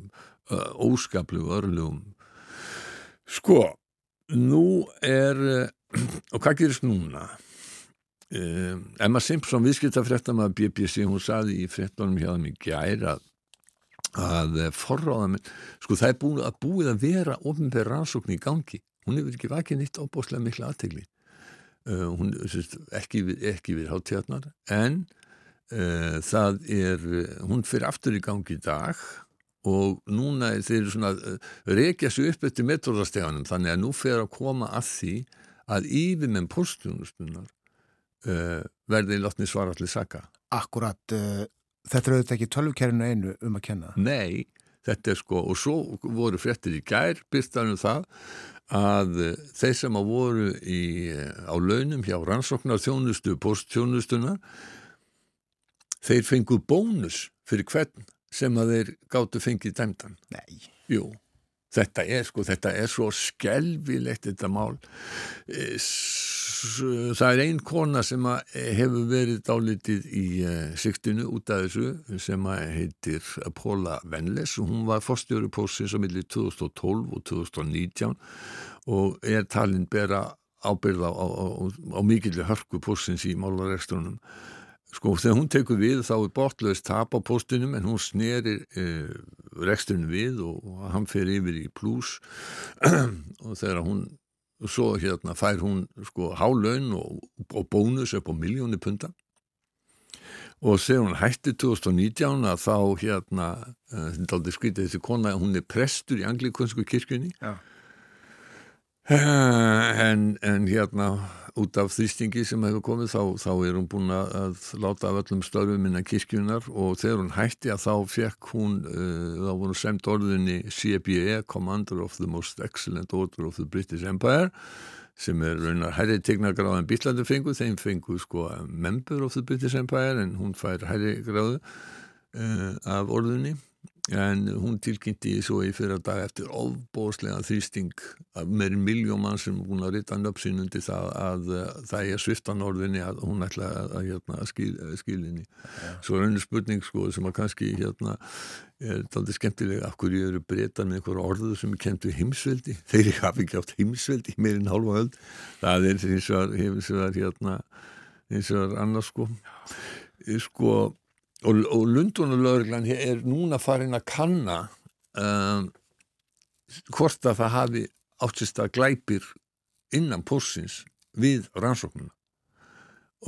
uh, óskaplu örlugum. Sko, nú er [CLEARS THROAT] og hvað gerist núna? Emma Simpson, viðskiptafréttama BBC, hún saði í fréttunum hjá það mikið gæra að eh, forráðamenn, sko það er búið að búið að vera ofnbæri rannsókn í gangi. Hún hefur ekki vakið nýtt ábúslega miklu aðtegli uh, hún sérst, ekki, ekki við hátjarnar en uh, það er hún fyrir aftur í gangi í dag og núna þeir svona uh, reykja sér upp eftir metróðasteganum þannig að nú fer að koma að því að yfir með postjónustunar verði látni svara allir saka. Akkurat Þetta er auðvitað ekki tölvkerinu einu um að kenna. Nei, þetta er sko, og svo voru frettir í gær, byrstaðum það að þeir sem að voru í, á launum hjá rannsóknar þjónustu, posttjónustuna, þeir fengu bónus fyrir hvern sem að þeir gáttu fengið dæmdan. Nei. Jú. Þetta er sko, þetta er svo skelvilegt þetta mál. Eh, það er einn kona sem hefur verið dálitið í eh, siktinu út af þessu sem heitir Paula Venles. Og hún var fórstjóri pósins á milli 2012 og 2019 og er talinn bera ábyrða á, á, á, á mikilvæg hörku pósins í málarekstunum sko þegar hún tekur við þá er bortlaðist tap á postinum en hún snerir eh, rekstunum við og, og hann fer yfir í pluss [CLEARS THROAT] og þegar hún svo hérna fær hún sko hálaun og, og bónus upp á miljóni punta. Og þegar hún hætti 2019 að þá hérna uh, þetta aldrei skritið þessi kona hún er prestur í anglikunsku kirkjunni. Uh, en, en hérna út af þrýstingi sem hefur komið þá, þá er hún búin að láta af öllum störfum innan kirkjunar og þegar hún hætti að þá fekk hún uh, þá voru semt orðinni CBE Commander of the Most Excellent Order of the British Empire sem er raunar herri tegna gráð en býtlandi fengu, þeim fengu sko Member of the British Empire en hún fær herri gráðu uh, af orðinni en hún tilkynnti svo í fyrra dag eftir ofbóðslega þrýsting af meirinn miljón mann sem hún að rita nöpsin undir það að uh, það er sviftan orðinni að hún ætla að, að, hérna, að skil, skilinni ja. svo er einu spurning sko sem að kannski hérna er aldrei skemmtilega af hverju eru breytan með einhverju orðu sem er kent við heimsveldi? [LAUGHS] Þeir hafi ekki átt heimsveldi meirinn hálfa höld það er eins og er hérna eins og er annars sko sko og, og Lundunulögurglann er núna farin að kanna um, hvort að það hafi áttist að glæpir innan pórsins við rannsóknuna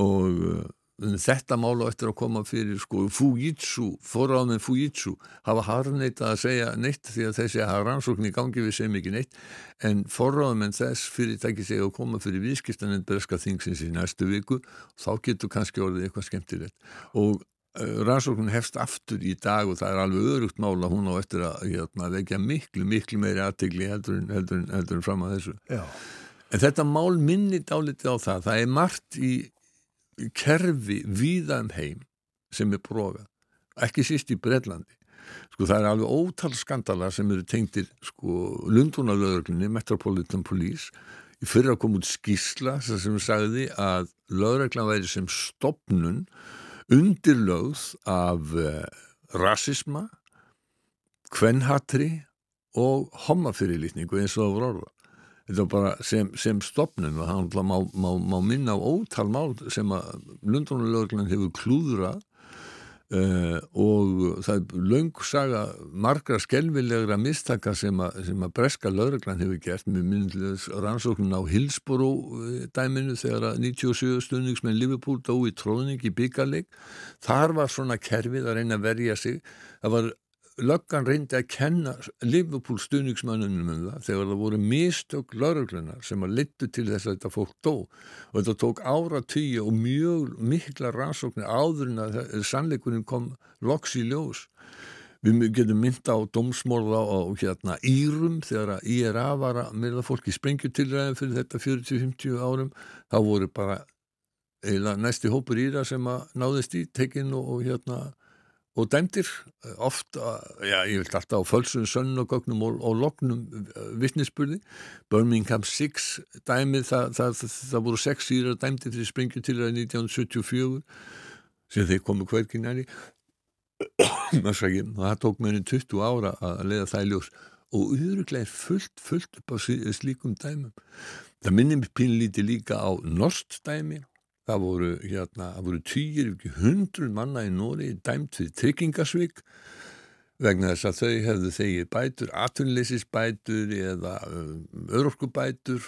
og uh, þetta mála eftir að koma fyrir sko Fujitsu, forráðmenn Fujitsu hafa harneita að segja neitt því að þessi að rannsókn í gangi við segjum ekki neitt. En forráðmenn þess fyrirtæki segja að koma fyrir viðskiptaninn breska þingsins í næstu viku. Þá getur kannski orðið eitthvað skemmtilegt. Og rannsóknun hefst aftur í dag og það er alveg örugt mála hún á eftir að hérna, vekja miklu, miklu meiri aðtegli heldur, heldur, heldur fram að þessu. Já. en þetta mál minni dálítið á það, það er margt í kerfi víðan um heim sem er bróða ekki síst í Breitlandi sko það er alveg ótal skandala sem eru tengtir sko Lundunarlöðurklunni Metropolitan Police. Í fyrir að koma út skísla sem sagði að löðurklan væri sem stopnun undirlögð af uh, rasisma, kvenhatri og homafyrirlitningu eins og voru orða. Þetta var bara sem, sem stopnum og það má, má, má minna á ótal mál sem að Lundónulögurinn hefur klúðrað Uh, og það er laung saga margra skelvilegra mistaka sem að, sem að breska lauruglan hefur gert með myndlis rannsóknin á Hillsboro eh, dæminu þegar að 97 stundningsmenn Liverpool dó í tróðning í byggarleik þar var svona kerfið að reyna að verja sig. Það var löggan reyndi að kenna Liverpool stuðningsmannunum um það þegar það voru mistök lauruglunar sem að littu til þess að þetta fólk dó. Og þetta tók ára tíu og mjög mikla rannsóknir áður en að sannleikurinn kom loks í ljós. Við getum mynda á domsmórða og hérna Írum þegar að IRA var að myrða fólk í sprengjutilræðin fyrir þetta 40-50 árum. Þá voru bara næsti hópur Íra sem að náðist í tekinn og, og hérna og dæmdir eh, ofta, já ég vilt alltaf á fölsun, sönnugögnum og, og lognum eh, vittnesspurði. Birmingham 6 dæmið, það, það, það, voru 6 síra dæmdir fyrir springju til það 1974 sem þeir komu hverkinn næri [COUGHS] það tók mér 20 ára að leiða það í ljós og auðvitað er fullt, fullt upp á slíkum dæmum. Það minnir mér pínlítið líka á norst dæmi Það voru, hérna, voru týjir, ekki hundrun manna í Nóri dæmt fyrir tryggingasvík vegna þess að þau hefðu þegið bætur, atunleysisbætur eða örorkubætur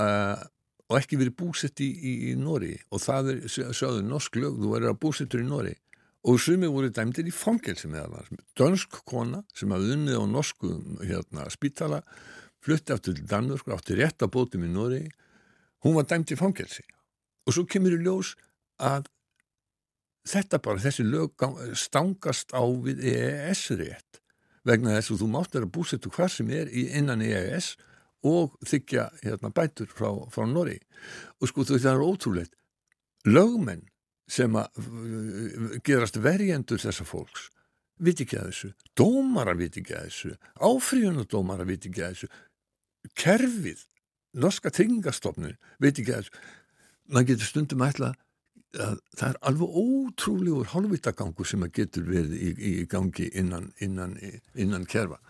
uh, og ekki verið búsett í, í, í Nóri og það er, sjáðu, norsk lög, þú verður að búsettur í Nóri og sumi voru dæmtir í fangelsi með það. Dönsk kona sem hafði unnið á norsku hérna, spítala, flutti aftur til Danmörk, átti rétt að bótum í Nóri, hún var dæmt í fangelsi og svo kemur í ljós að þetta bara, þessi lög stangast á við EES-rétt vegna þess að þú máttar að búsettu hvað sem er innan EES og þykja hérna, bætur frá, frá Norri og sko þú veist það er ótrúleitt lögmenn sem að gerast verjendur þessa fólks viti ekki að þessu, dómara viti ekki að þessu. Áfríðunadómara viti ekki að þessu. Kerfið norska tryggingastofnun viti ekki að þessu maður getur stundum ætla að það er alveg ótrúlegur halvvitagangur sem að getur verið í, í gangi innan, innan, innan kerfa.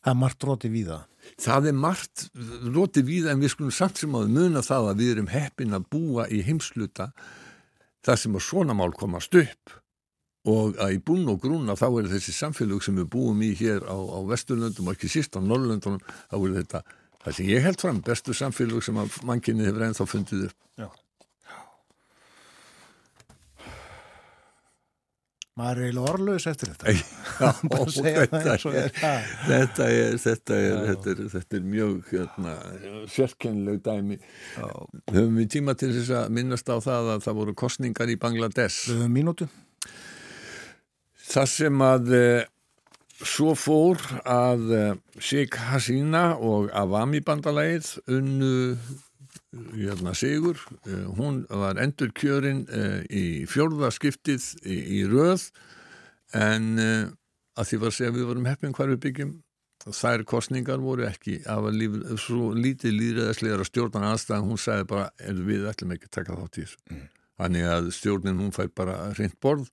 Það er margt róti víða. Það er margt róti víða en við skulum samt sem að muna það að við erum heppin að búa í heimsluta þar sem að svona mál komast upp og að í búin og grúna þá er þessi samfélag sem við búum í hér á, á Vesturlöndum og ekki síst á Norrlöndunum þá er þetta það sem ég held fram, bestu samfélag sem að mannkynni hefur ennþá fundið upp. Já. Maður er eiginlega orðlaus eftir þetta. Já, [LAUGHS] þetta, er, þetta, er, þetta, er, þetta er mjög hérna, sérkennileg dæmi. Já. höfum við tíma til þess að minnast á það að það voru kostningar í Bangladesh? Mínútu. Það sem að eh, Svo fór að uh, Sheikh Hasina og Avami bandalægið unnu hérna, sigur. Uh, hún var endur kjörinn uh, í fjórðaskiptið í, í röð. En að því var að segja að við vorum heppin hvar við byggjum. Þær kostningar voru ekki af að líf, svo lítið líðræðislegar að stjórnan aðstæðan, hún sagði bara við ætlum ekki að taka þátt í þessu. Mm. þannig að stjórnin hún fær bara reynd borð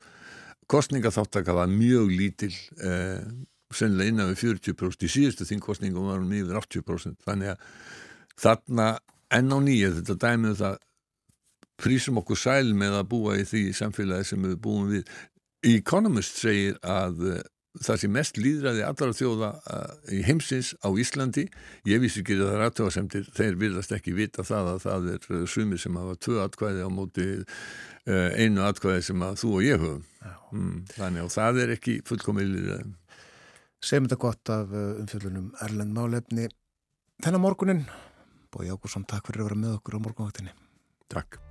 kostningaþáttaka var mjög lítil eh, sennilega innan við 40% í síðustu þingkostningum var hún yfir 80% þannig að þarna enn á nýja þetta dæmið um það prísum okkur sæl með að búa í því samfélagi sem við búum við. Economist segir að eh, það sem mest líðræði allar þjóða uh, í heimsins á Íslandi. Ég vissi ekki það rættuasemtir þeir virðast ekki vita það að það er uh, sumir sem hafa tvö atkvæði á móti uh, einu atkvæði sem að þú og ég höfum. Mm, þannig að það er ekki fullkomið líðræði Segjum þetta gott af umfjöldunum Erlend Málefni þennan morgunin Bói Ágúrsson, takk fyrir að vera með okkur á morgunvaktinni. Takk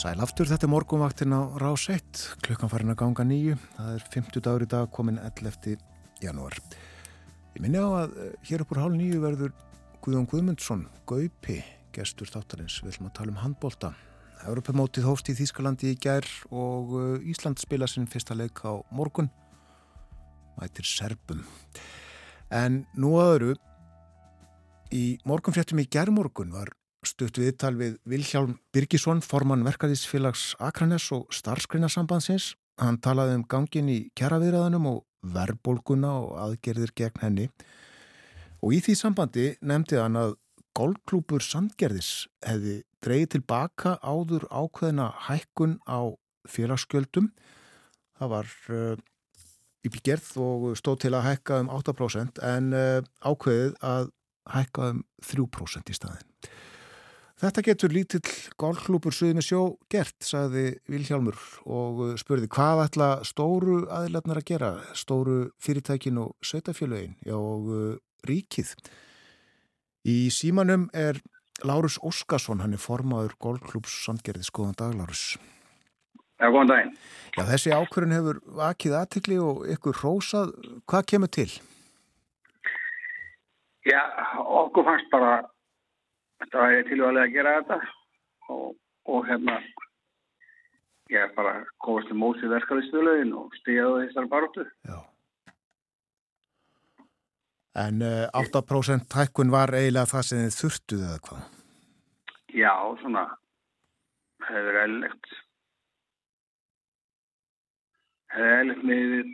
Sæl aftur, þetta er morgunvaktin á rás 1, klukkan farin að ganga nýju, það er 50 dagur í dag komin 11. janúar. Ég minni á að eh, hér uppur hálf nýju verður Guðjón Guðmundsson, Gaupi, gestur þáttarins, við ætlum að tala um handbólta. Europamótið hóst í Þýskalandi í gær og eh, Ísland spila sinn fyrsta leik á morgun, mætir Serbum. En nú aðuru, í morgunfréttum í gærmorgun var stutt viðtal við Vilhjálm Birgisson, formann verkefnisfélags Akranes og starfskreinasambandsins. Hann talaði um gangin í kjaraviðræðanum og verbolguna og aðgerðir gegn henni. Og í því sambandi nefndi hann að golfklúpur Sandgerðis hefði dreyið tilbaka áður ákveðina hækkun á félagsgjöldum. Það var uh, í byggerð og stóð til að hækka um 8% en uh, ákveðið að hækka um 3% í staðin. Þetta getur lítill golfklúpur suðið með sjó gert, sagði Vilhjálmur og uh, spurði hvað ætla stóru aðilarnar að gera, stóru fyrirtækin og sveitafjölögin og uh, ríkið. Í símanum er Lárus Óskarsson, hann er formaður golfklúps Sandgerði, skoðan dag Lárus. Já, góðan daginn. Já, þessi ákvörðin hefur vakið aðtikli og ykkur rósað, hvað kemur til? Já, okkur fannst bara þetta væri tilvæglega að gera þetta og, og hérna ég er bara komast til mósið verkefliðstöluðin og stíðaði þessar baróttu. Já. En uh, 8% hækkun var eiginlega það sem þið þurftuð eða hvað? Já, svona hefur eðlilegt hefur eðlilegt með,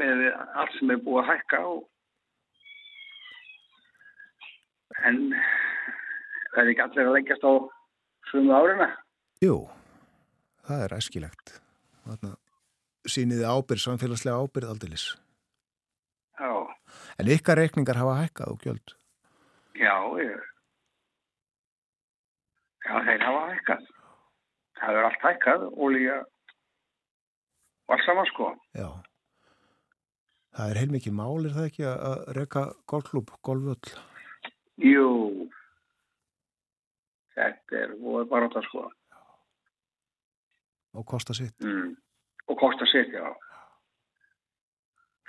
með allt sem er búið að hækka og en það er ekki allir að leggjast á sumu árina. Jú, það er æskilegt. Sýniði ábyrð, samfélagslega ábyrð aldilis. Já. En ykkar reikningar hafa hækkað og gjöld? Já, ég... Já, þeir hafa hækkað. Það er allt hækkað og líka var saman sko. Já. Það er heilmikið mál, er það ekki að reyka golfklub, golfvöld? Jú, þetta er bara þetta sko. Og kosta sitt. Mm. og kosta sitt, já.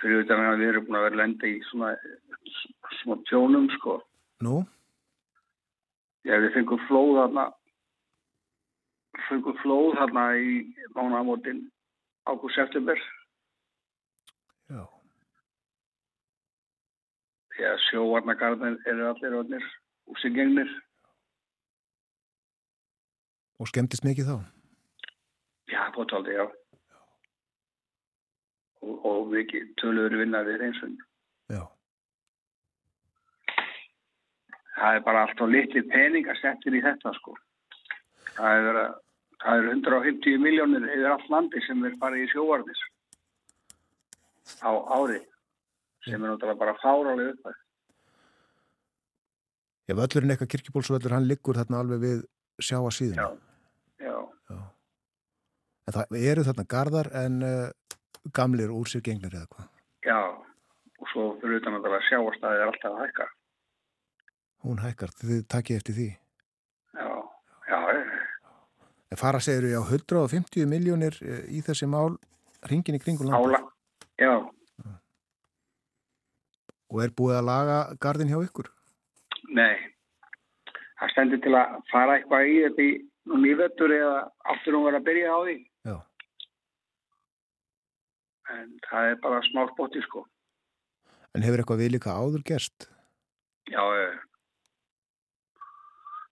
Fyrir þetta að við erum búin að vera lenda í svona, svona tjónum sko. Nú? já við fengum flóð þarna. Fengum flóð þarna í mánamótin ágúst september. Já. Að sjóvarnagarðin eru allir öðnir úr sig gengnir Og skemmtist mikið þá? Já, bóttaldi, já. já. Og, og við töluður vinnaðir eins og Já. Það er bara allt á litli pening að setja í þetta, sko. Það er það eru 150 miljónir yfir all landi sem er bara í sjóvarnis á ári sem er náttúrulega bara fárálega upp Já, völlurinn eitthvað kirkjubólsvöllur, hann liggur þarna alveg við sjáa síðan. Já, já, En það eru þarna gardar en uh, gamlir úr sér gengnir eða hvað. já og svo fyrir utan að það sjávarstæði er alltaf að hækka Hún hækkar, þið takkið eftir því. Já, já, En fara segir við á 150 miljónir eh, í þessi mál ringin í kringum landa ála Já, og er búið að laga gardin hjá ykkur. nei það stendur til að fara eitthvað í þetta í nývettur eða aftur hún verið að byrja á því. En það er bara smá spotti sko En hefur eitthvað við líka áður gerst? Já, já.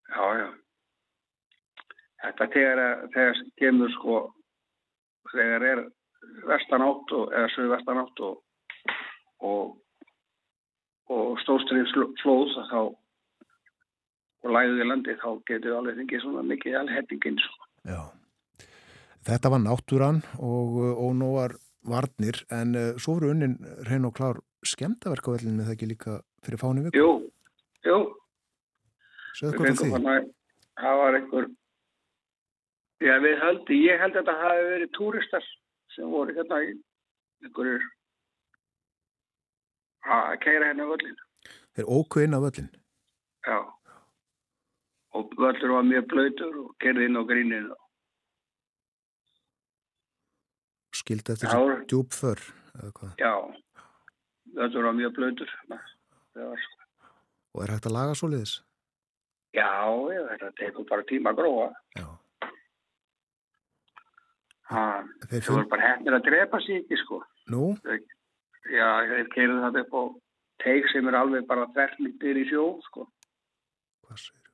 Já. Þetta þegar, þegar kemur sko, þegar er vestan átt og, eða sögur vestan átt og, og, og stóðstrins flóð þá og læðið í landi þá getur alveg þingið svona mikið alhettingin sko. Já. Þetta var náttúran og ónóar varnir en uh, svo voru unnin hrein og klár skemmtaverkavellin með það ekki líka fyrir fáni viku. Jú, jú, hvað fengum það því. það var einhver Já, við held, ég held að þetta hafi verið túristar sem voru hérna í einhverjur að keira hérna völlin. Þeir óku inn á völlin. Já. Og völlur var mjög blöytur og kerði inn á gríninu. Skildi eftir þessi djúb för. eða hvað. Já, völlur var mjög. Það var sko. Og er hægt að laga svoleiðis? Já, já, þetta tekur bara tíma að gróa. Já. Ha, Þeir það fund... voru bara hefnir að drepa sig ekki, sko. Nú? Já, þeir keirðu þetta upp á teik sem er alveg bara þverfmyndir í sjó, sko. Hvað segir?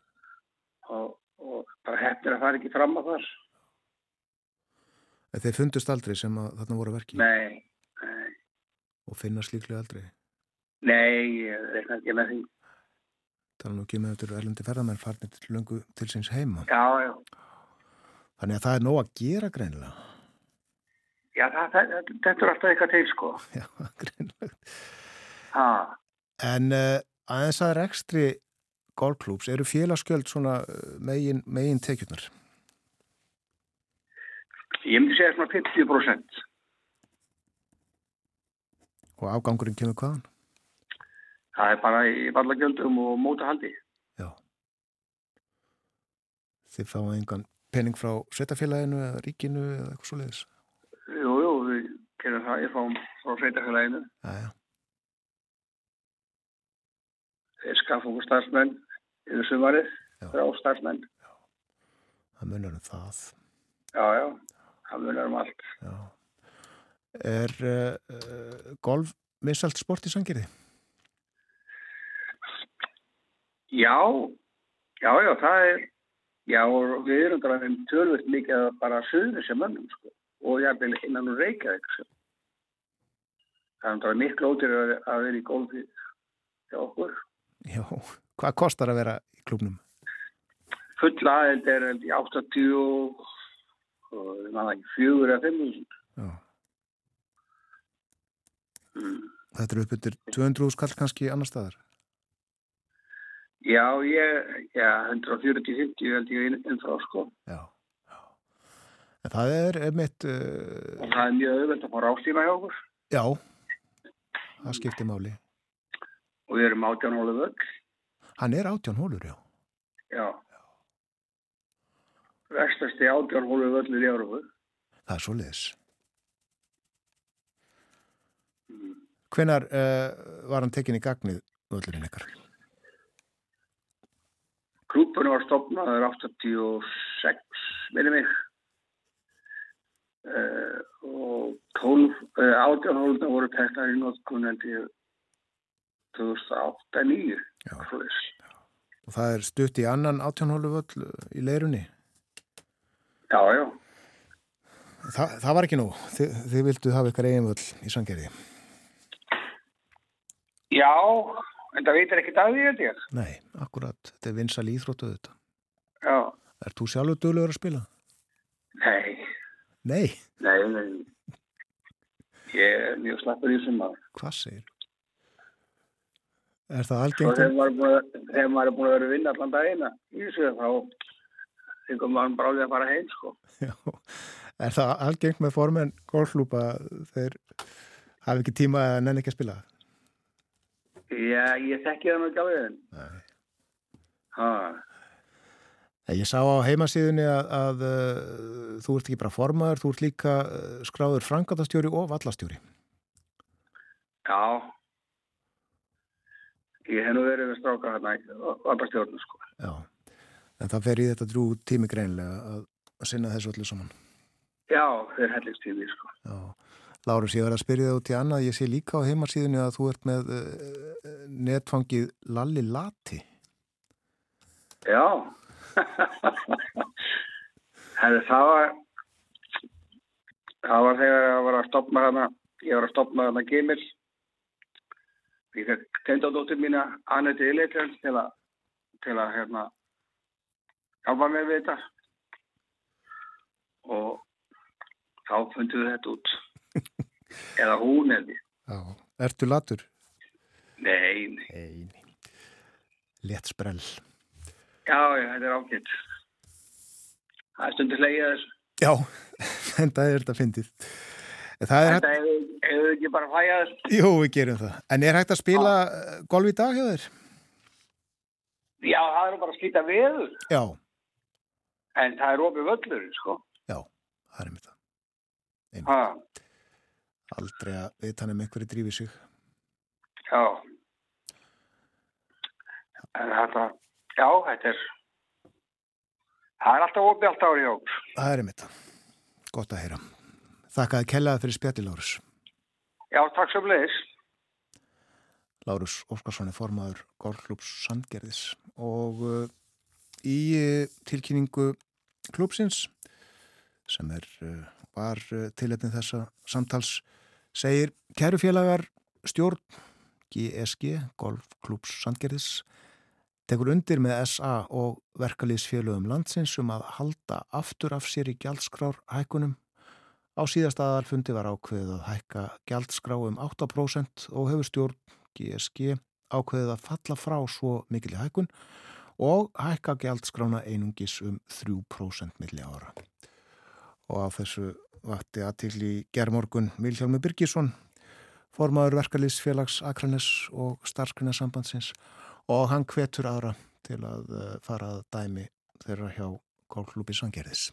Og, og bara hefnir að fara ekki fram að þar. Þeir fundust aldrei sem að þarna voru verki Nei, nei, og finnast líklega aldrei. nei, ég reikna ekki með því. Tala nú ekki með þetta erlendi ferðamenn farnir til löngu til síns heima. Já, já, Þannig að það er nóg að gera greinilega. já, það, það, þetta er alltaf eitthvað til, sko. [LAUGHS] Já, greinilegt. Ha, En uh, aðeins að rekstri golfklúps eru félagskjöld svona uh, megin, megin tekjurnar. Ég myndi segja svona 50%. Og afgangurinn kemur hvaðan? Það er bara í vallagjöldum og mótahaldi. Já. Þið fáið engan pening frá sveitafélaginu eða ríkinu eða eitthvað svo leiðis. Jú, jú, við gerum það, ég fáum frá sveitafélaginu. Jæja, Þeir skaffa okkur starfsmenn yfir sumarið, Já. þrjá starfsmenn. það munar um það. Já, já, það munar um allt. Já. Er uh, golf misalt sport í sangirði? Já, já, já, það er, já, og við erum þeim tölvöld mikið að bara söður sem mönnum, sko, og ég vil innan úr Reykjavík, sko. Það er miklu ótir að, að vera í golfi hjá okkur. Já. Hvað kostar að vera í klubnum? Full aðeind er held í 80 og ég manna ekki, fjögur 5.000. Já. Mm. Þetta eru upp yfir 200 skall kannski annar staðar. Já, ég, já, 140-50 held ég inn, frá, sko. Já. En það er einmitt, uh, Og það er mjög auðvelt að fá rástíma hjá okkur. já, það skiptir máli. Og við erum átjánhólu vögg. Hann er átján hólur, já. Já. Vestasti átjánhólu völlur í Európu. Það er svo leiðis. Mm. Hvenar uh, var hann tekin í gagnið völlurinn ykkar? Klúpunum var stopnaður 86, minni mig. Uh, og 12, uh, átjánhóluna voru teknar í notkun en til 2008-2009. Já. Svoleiðis. Og það er stutt í annan átján hólu völl í leirunni. Já, já. Þa, það var ekki nú. Þi, þið vildu hafa ykkar eigin völl í sangerði. Já, en það veitir ekkert að því, held ég. Nei, akkurat. Þetta er vinsal íþróttu þetta. Já. Er þú sjálfur duglegur að spila? Nei, Nei, nei, nei. Ég er mjög slappur í þessum maður. hvað segir? Er það algengt? þegar maður er búin að, er vera að vinna allan dagina í þessu, þá þingum bara á því að fara heim, sko. Já, er það algengt með formen golflúpa þeir hafi ekki tíma að nenni ekki að spila? Já, ég þekki það við. Nei. Ha, Ég sá á heimasíðunni að, að uh, þú ert ekki bara formaður, þú ert líka uh, skráður frangatastjóri og vallastjóri. já. Ég hef nú verið með stráka hérna í valdastjórnum, sko. Já, en það fer í þetta drú tími greinlega að, að sinna þessu öllu saman. Já, þeir hellingstími, sko. Já, Lárus, ég var að spyrja það út í annað, ég sé líka á heimasíðunni að þú ert með uh, netfangið Lalli Lati. Já. [LAUGHS] Hefði það var það var þegar ég var að stopna hana ég var að stopna hana Gimil ég fekk tendadóttir mína Annette Illetjans til að til að hérna hjálpa mér við þetta og þá fundum við þetta út. [LAUGHS] Eða hún eða Já, ertu latur? nei, nei, Nei, létt sprell. já, já, þetta er ágætt. Það er stundur hlegið þessu. Já, [LAUGHS] það er þetta fyndið. Það er Þetta hefur hefur ekki bara þessu? Jú, við gerum það. En er hægt að spila uh, golf í dag þér? Já, það er bara að slíta veður, Já, en það er opið völlur, sko. já, það er með það. Aldrei að veit hann um einhverju drífi sig. já. En þetta, já, þetta er, það er alltaf opið alltaf árið jók. Það er með það. Gott að heyra. Þakkaði kellaði fyrir spjalli, Lárus. Já, takk sem leiðis. Lárus Óskarsson er formaður golfklúps Sandgerðis og uh, í uh, tilkynningu klúpsins sem er, uh, var uh, tiletnin þessa samtals segir kærufélagar stjórn GSG, golfklúps Sandgerðis tekur undir með SA og verkalýsfélögum landsins um að halda aftur af sér í gjaldskrár hækkunum Á síðasta aðalfundi var ákveðið að hækka gjaldskrá um 8% og hefur stjórn GSG ákveðið að falla frá svo mikil í hækkun og hækka gjaldskrána einungis um 3% milli ára. Og á þessu vakti aðtil í gerðmorgun Vilhjálmi Birgisson, formaður verkalýsfélags Akranes og starfskrinarsambandsins og hann hvetur aðra til að eh, fara að dæmi þeirra hjá Kólklúpi Sangerðis.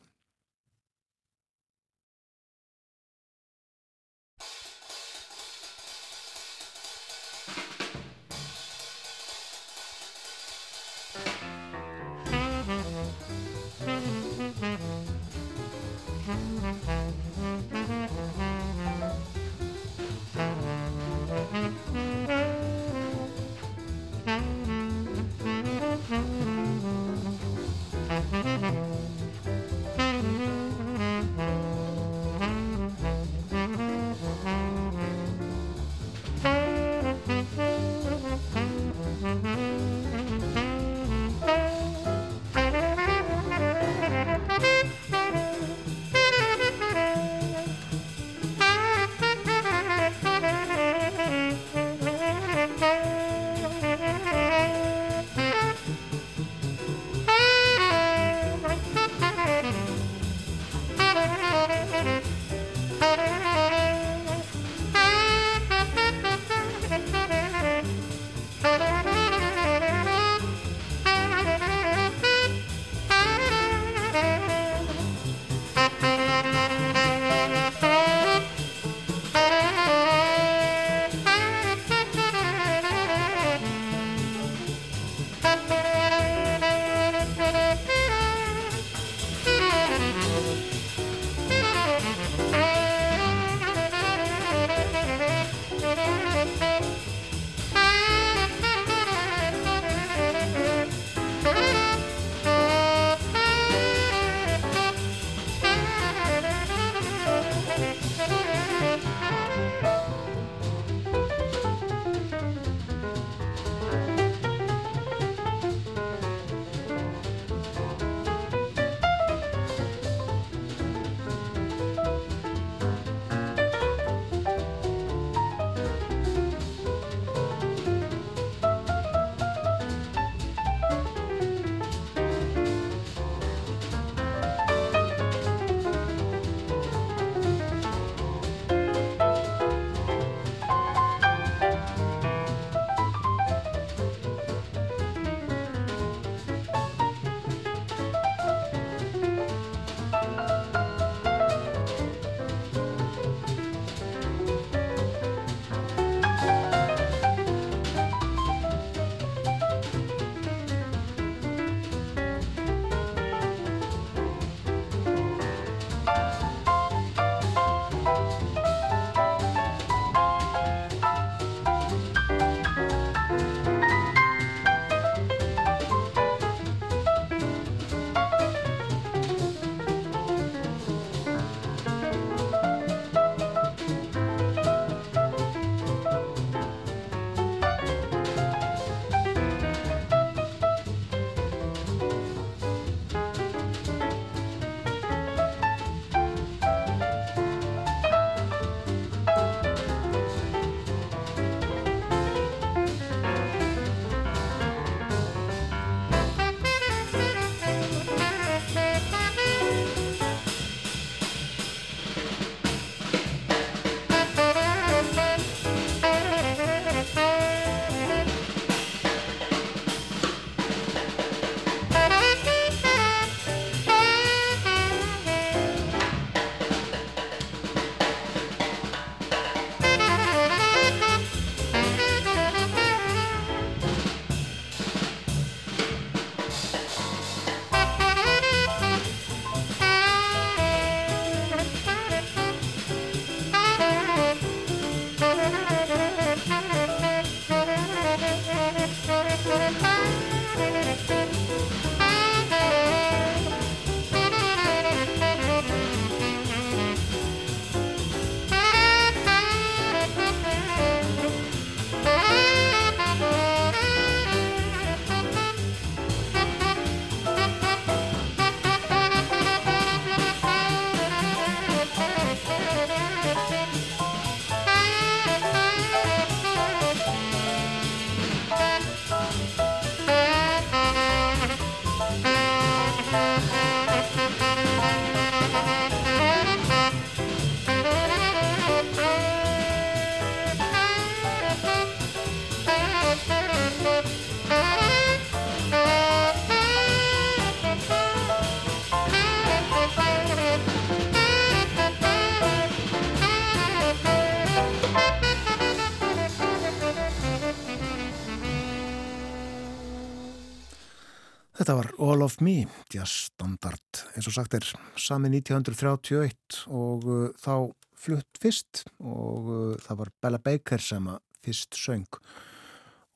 Þetta var All of Me, jazz standard, eins og sagt er sami 1931 og uh, þá flutt fyrst og uh, það var Bella Baker sem að fyrst söng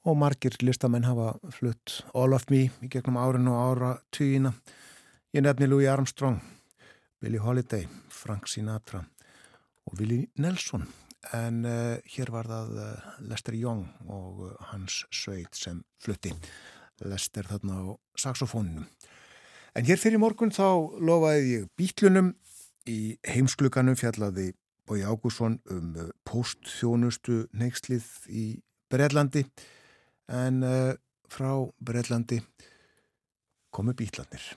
og margir listamenn hafa flutt All of Me í gegnum árin og ára týjina. Ég nefni Louis Armstrong, Billie Holiday, Frank Sinatra og Willie Nelson en uh, hér var það uh, Lester Young og uh, hans sveit sem flutti. Lester þarna á saxofóninu. En hér fyrir morgun þá lofaði ég bítlunum í heimskluganum fjallaði Bói Ágússon um uh, postþjónustu neykslið í Breitlandi en uh, frá Breitlandi komu bítlanir.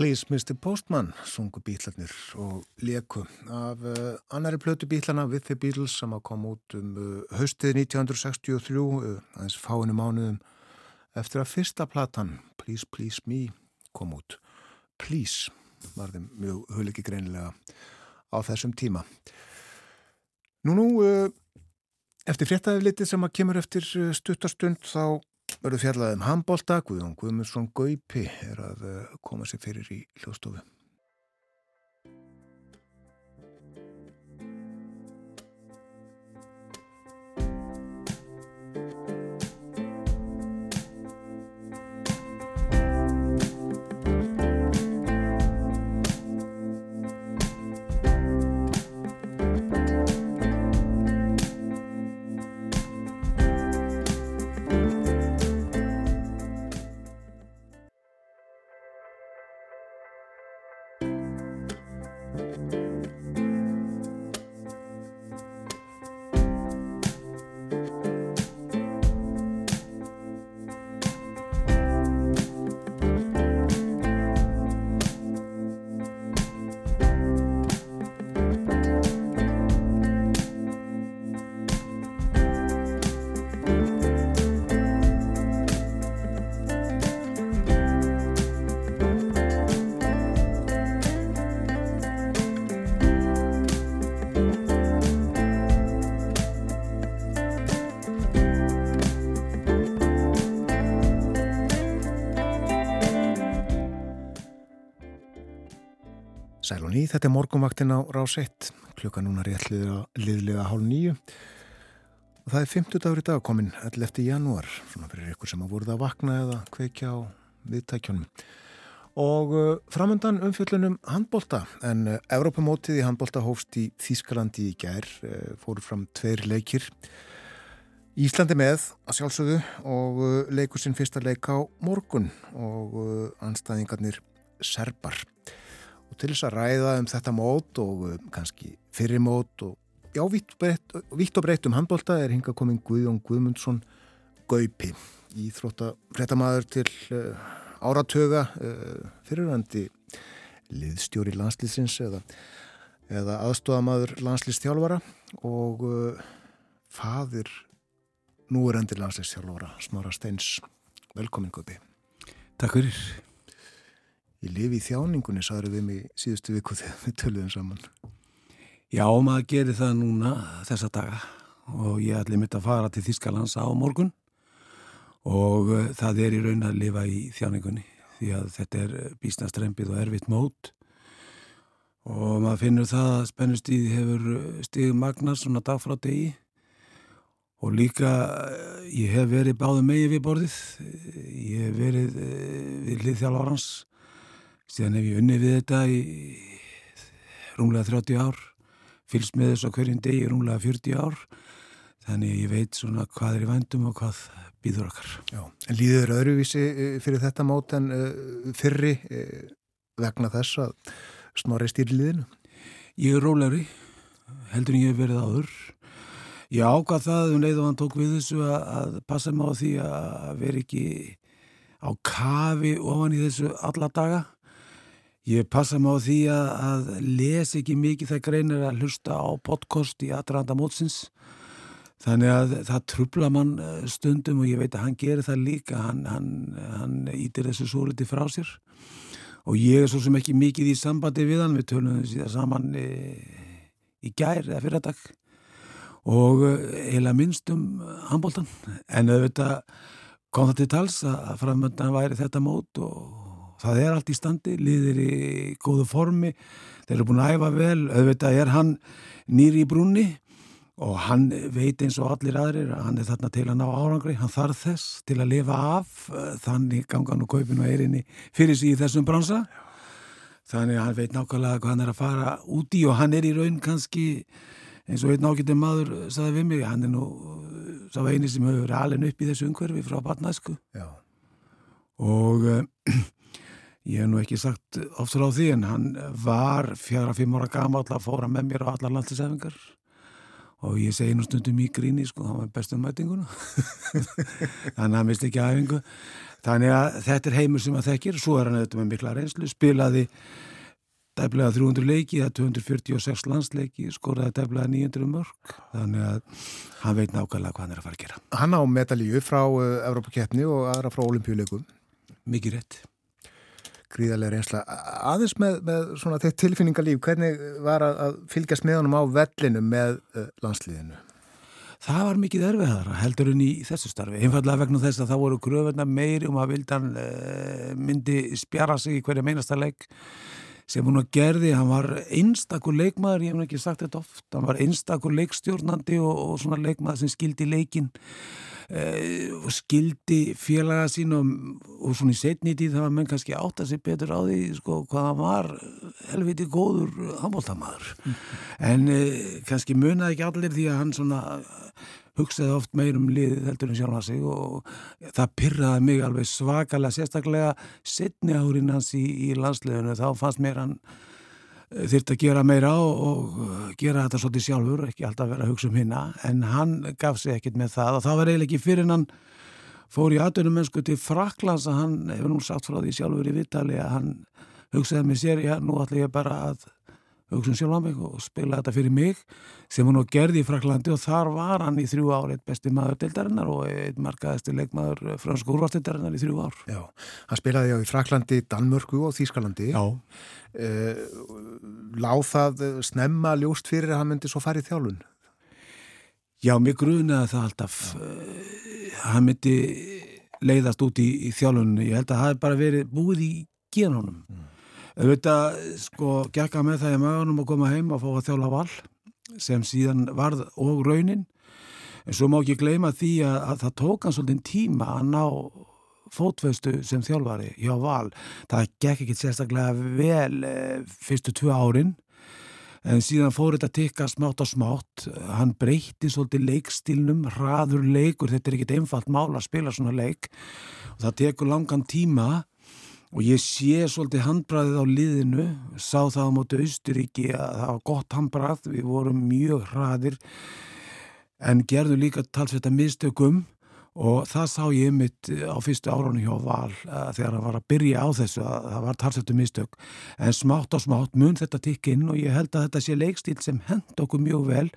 Please Mr. Postman sungu bítlarnir og leku af uh, annari plötu bítlana With the Beatles sem að koma út um uh, haustið 1963 uh, aðeins fáinu mánuðum eftir að fyrsta platan Please Please Me kom út Please var þeim mjög huliki greinilega á þessum tíma Nú nú eftir fréttaðið sem að kemur eftir stuttastund þá verður fjallað um handbólta, Guðjón Guðmundsson Gaupi er að eh, koma sér fyrir í hljóstofu. Og ný, þetta er morgunvaktin á rás 1, klukka núna rétt liðlega, hálf nýju og það er 50 dagur í dag komin 11. janúar, svona fyrir ykkur sem að voruð að vakna eða kveikja á viðtækjónum. Og uh, framöndan umfjöllunum handbólta, en uh, Evrópamótið í handbólta hófst í Þískalandi í gær, uh, fóru fram tveir leikir. Íslandi með að sjálfsögðu og leikur sinn fyrsta leik á morgun og anstæðingarnir serbar til þess að ræða um þetta mót og um, kannski fyrir mót og já, vitt og breytt, um handbólta er hinga komin Guðjón Guðmundsson Gaupi, íþrótta frettamæður til uh, áratöga uh, fyrirhandi liðstjóri landslýsins eða, eða aðstofamæður landslýstjálfara og uh, fadir núurendir landslýstjálfara Smára Steins. Velkomin Gaupi. Takk fyrir Ég lifi í þjáningunni, sagður við mig síðustu viku þegar við töluðum saman. Já, maður gerir það núna þessa daga. Og ég ætli mitt að fara til Þískalands á morgun. Og uh, það er í raun að lifa í þjáningunni. Því að þetta er bísnastrempið og erfitt mót. Og maður finnur það að spennustíði hefur stíð magnar svona dag frá degi. Og líka ég hef verið báðu megi við borðið, ég hef verið við liðþjálfarans síðan hef ég unnið við þetta í rúmlega 30 ár fylgst með þess að hverjum degi rúmlega 40 ár. Þannig ég veit svona hvað er í vændum og hvað býður okkar. Já, en líður öðruvísi fyrir þetta mót en uh, fyrri uh, vegna þess að snorri stýri liðinu? Ég er rólegri heldur en ég hef verið áður. Ég ákvað það um leið og hann tók við þessu að, að passa mig á því að vera ekki á kafi ofan í þessu alla daga Ég passa mig á því að, að lesa ekki mikið það greinir að hlusta á podcast í aðranda mótsins. Þannig að það trubla mann stundum og ég veit að hann gerir það líka. Hann, hann, hann ítir þessu svo litið frá sér. Og ég er svo sem ekki mikið í sambandi við hann. Við tölum þessi saman í, í gær eða fyrirdag. Og heila minnst um handbóltan. En auðvitað kom það til tals að framöndan væri þetta mót og það er allt í standi, liðir í góðu formi, þeir eru búin að æfa vel, auðvitað er hann nýri í brúnni og hann veit eins og allir aðrir að hann er þarna til að ná árangri, hann þarf þess til að lifa af þannig gangan og kaupin og erinni fyrir sig í þessum bransa. Þannig að hann veit nákvæmlega hvað hann er að fara út í og hann er í raun kannski eins og einn ágættum maður saði við mig, hann er nú sá eini sem hefur verið alveg upp í þessu umhverfi frá batnæsku og [CLEARS THROAT] Ég hef nú ekki sagt oftur á því en hann var fjara, fimm ára gama alltaf að fóra með mér á allar landsisefingar og ég segi nú stundum í gríni sko, það var bestum mætinguna. [LAUGHS] Þannig að hann misti ekki aðefingu þannig að þetta er heimur sem að þekkir. Svo er hann auðvitað með mikla reynslu spilaði dæflega 300 leiki eða 246 landsleiki skoraði dæflega 900 mörg þannig að hann veit nákvæmlega hvað hann er að fara að gera. Hann á medalíu frá uh, Evrópakeppni og aðra frá olimpíuleikum Mikið rétt gríðarlega reynsla. Aðeins með, með svona þetta tilfinningalíf, hvernig var að, að fylgjast með honum á vellinu með uh, landsliðinu? Það var mikið erfiðara heldur en í þessu starfi. Einfallega vegna þess að það voru gröfurna meiri um að vildan uh, myndi spjara sig í hverja meinasta leik sem hún að gerði. Hann var einstakur leikmaður, ég hef ekki sagt þetta oft, hann var einstakur leikstjórnandi og, og svona leikmaður sem skildi leikin og skildi félaga sín og, og svona í setni tíð það var menn kannski átt að sé betur á því sko hvað hann var helviti góður handbóltamaður mm. en eh, kannski munaði ekki allir því að hann svona hugsaði oft meir um liðið heldur en sjálfa sig og það pyrraði mig alveg svakalega sérstaklega setni árin hans í, í landsleginu þá fannst mér hann þurfti að gera meira og, og gera þetta svolítið sjálfur, ekki alltaf vera að hugsa um hinna, en hann gaf sig ekkit með það og það var eiginlega ekki fyrir hann fór í aðdunum mennsku til Fraklands að hann hefur nú sagt frá því sjálfur í Vittali að hann hugsaði með sér, já, nú ætla ég bara að hugsa um sjálf á mig og spila þetta fyrir mig sem hann og gerði í Fraklandi og þar var hann í þrjú ár eitt besti maður deildarinnar og eitt markaðasti leikmaður fransku úrvartildarinnar í þrjú ár. Já, hann spilaði á í Fraklandi, Danmörku og Þýskalandi. Já. Eh, láð það snemma ljóst fyrir að hann myndi svo farið þjálun? Já, mér grunaði það alltaf. Eh, hann myndi leiðast út í, í þjálunni. Ég held að það hef bara verið búið í genunum. Mm auðvitað sko gekka með það í maðunum að koma heim og fá að þjála val sem síðan varð og raunin. En svo má ekki gleyma því að, að það tók hann svolítið tíma að ná fótvestu sem þjálfari hjá val. Það gekk ekki sérstaklega vel e, fyrstu tvö árin. En síðan fór þetta tikka smátt og smátt. Hann breytti svolítið leikstílnum hraður leikur, þetta er ekkit einfalt mála að spila svona leik. Og það tekur langan tíma og ég sé svolítið handbræðið á liðinu sá það á móti Austuríki að það var gott handbræð, við vorum mjög hraðir en gerðum líka talsveit að mistökum og það sá ég mitt á fyrstu árunni hjá Val þegar það var að byrja á þessu að það var talsveitu mistök en smátt og smátt mun þetta tikkinn og ég held að þetta sé leikstíl sem hend okkur mjög vel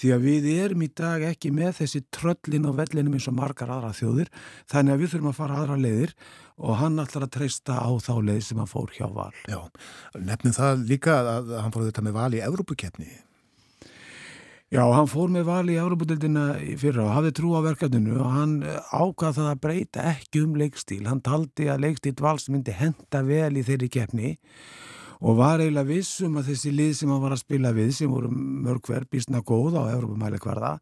því að við erum í dag ekki með þessi tröllin og vellinum eins og margar aðra þjóðir þannig að við þurfum að fara aðra leiðir og hann ætlar að treysta á þá leið sem hann fór hjá Val. Já, nefnum það líka að hann fór þetta með Val í Evrópukeppni Já, hann fór með val í Árabútildina fyrra og hafði trú á verkefninu og hann eh, ákvað það að breyta ekki um leikstíl. Hann taldi að leikstíl vals myndi henda vel í þeirri keppni og var eiginlega vissum að þessi lið sem hann var að spila við, sem voru mörgverð, bísna góð á Európumæli hverða,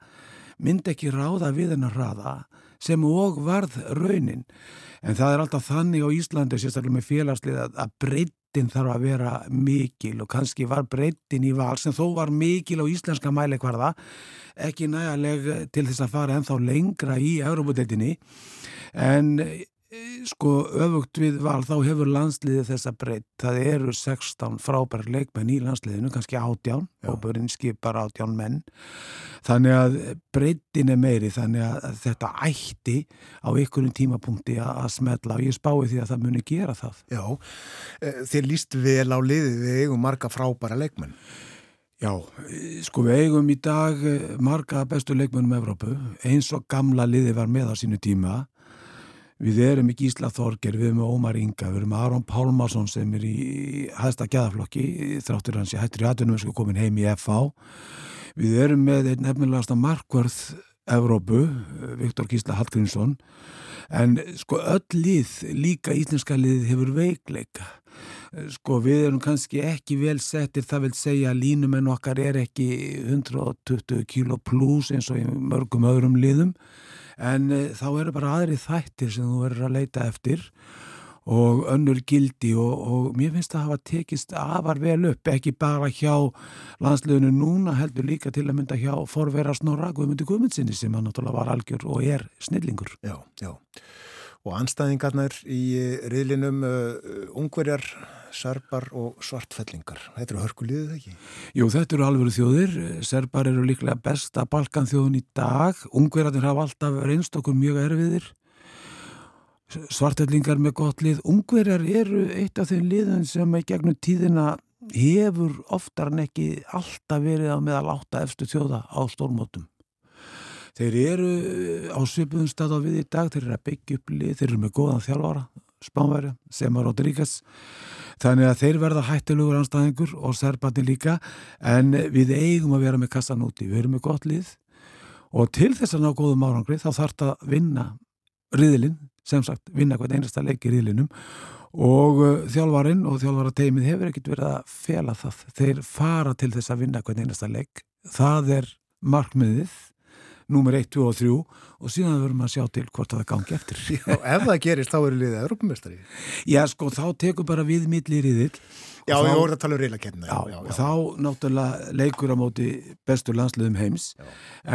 myndi ekki ráða við hennar ráða sem og varð raunin. En það er alltaf þannig á Íslandi, sérstaklega með félagslið, að breytin þarf að vera mikil og kannski var breytin í val sem þó var mikil á íslenska mæleikvarða, ekki nægaleg til þess að fara ennþá lengra í Európa-deltinni. En sko öfugt við val þá hefur landsliðið þessa breytt. Það eru 16 frábæri leikmenn í landsliðinu, kannski átján og börinn skipar átján menn. Þannig að breyttin er meiri þannig að þetta ætti á einhverjum tímapunkti að smetla og ég spái því að það muni gera það. Já, þér líst vel á liðið við eigum marga frábæra leikmenn. Já, sko við eigum í dag marga bestu leikmennum Evrópu. Eins og gamla liðið var með á sínu tíma Við erum í Gísla Þorger, við erum með Ómar Inga, við erum með Aron Pálmarsson sem er í hæðsta gæðaflokki, þráttur hans í hættur í aðunum sko komin heim í FH. Við erum með einn nefnilegasta markvörð Evrópu, Viktor Gísla Hallgrímsson, en sko öll lið, líka íslenska lið hefur veikleika. Sko við erum kannski ekki vel settir, það vil segja að línumenn okkar er ekki 120 kíló pluss eins og í mörgum öðrum liðum, en e, þá eru bara aðri þættir sem þú verður að leita eftir og önnur gildi og, og mér finnst það að hafa tekist afar vel upp, ekki bara hjá landsliðinu núna heldur líka til að mynda hjá forvera Snorra Guðmundi Guðmundsinni sem hann náttúrulega var algjör og er snillingur. Já, já. Og anstæðingarnar í riðlinum uh, ungverjar, serbar og svartfellingar. Þetta eru hörkuliðið ekki? Jú, þetta eru alveg þjóðir. Serbar eru líklega besta balkanþjóðun í dag. Ungverjarnir hafa alltaf reynst okkur mjög erfiðir. Svartfellingar með gott lið. Ungverjar eru eitt af þeim liðun sem í gegnum tíðina hefur oftar en ekki alltaf verið á meðal átta efstu þjóða á stórmótum. Þeir eru á svipuðum stað á við í dag, þeir eru að byggja upp lið, þeir eru með góðan þjálfara, spánværi, Sema Rodríguez. Þannig að þeir verða hættilegur anstæðingur og Serbandi líka, en við eigum að vera með kassan úti, við erum með gott lið. Og til þess að ná góðum árangri þá þarf það að vinna riðilinn, sem sagt vinna hvern einasta leik í riðilinnum og uh, þjálfarin og þjálfarateimið hefur ekkert verið að fela það. Þeir fara til þess að vinna hvern einasta leik, það er markmiðið númer 1, 2 og 3 og síðan verðum við að sjá til hvort það gangi eftir. Já, ef það gerist þá eru liðið Europamestari. Já, sko, þá tekur bara við millir í þill. Já, við vorum að tala um reylakeppna. Já, já, og þá náttúrulega leikur á móti bestur landsliðum heims. Já.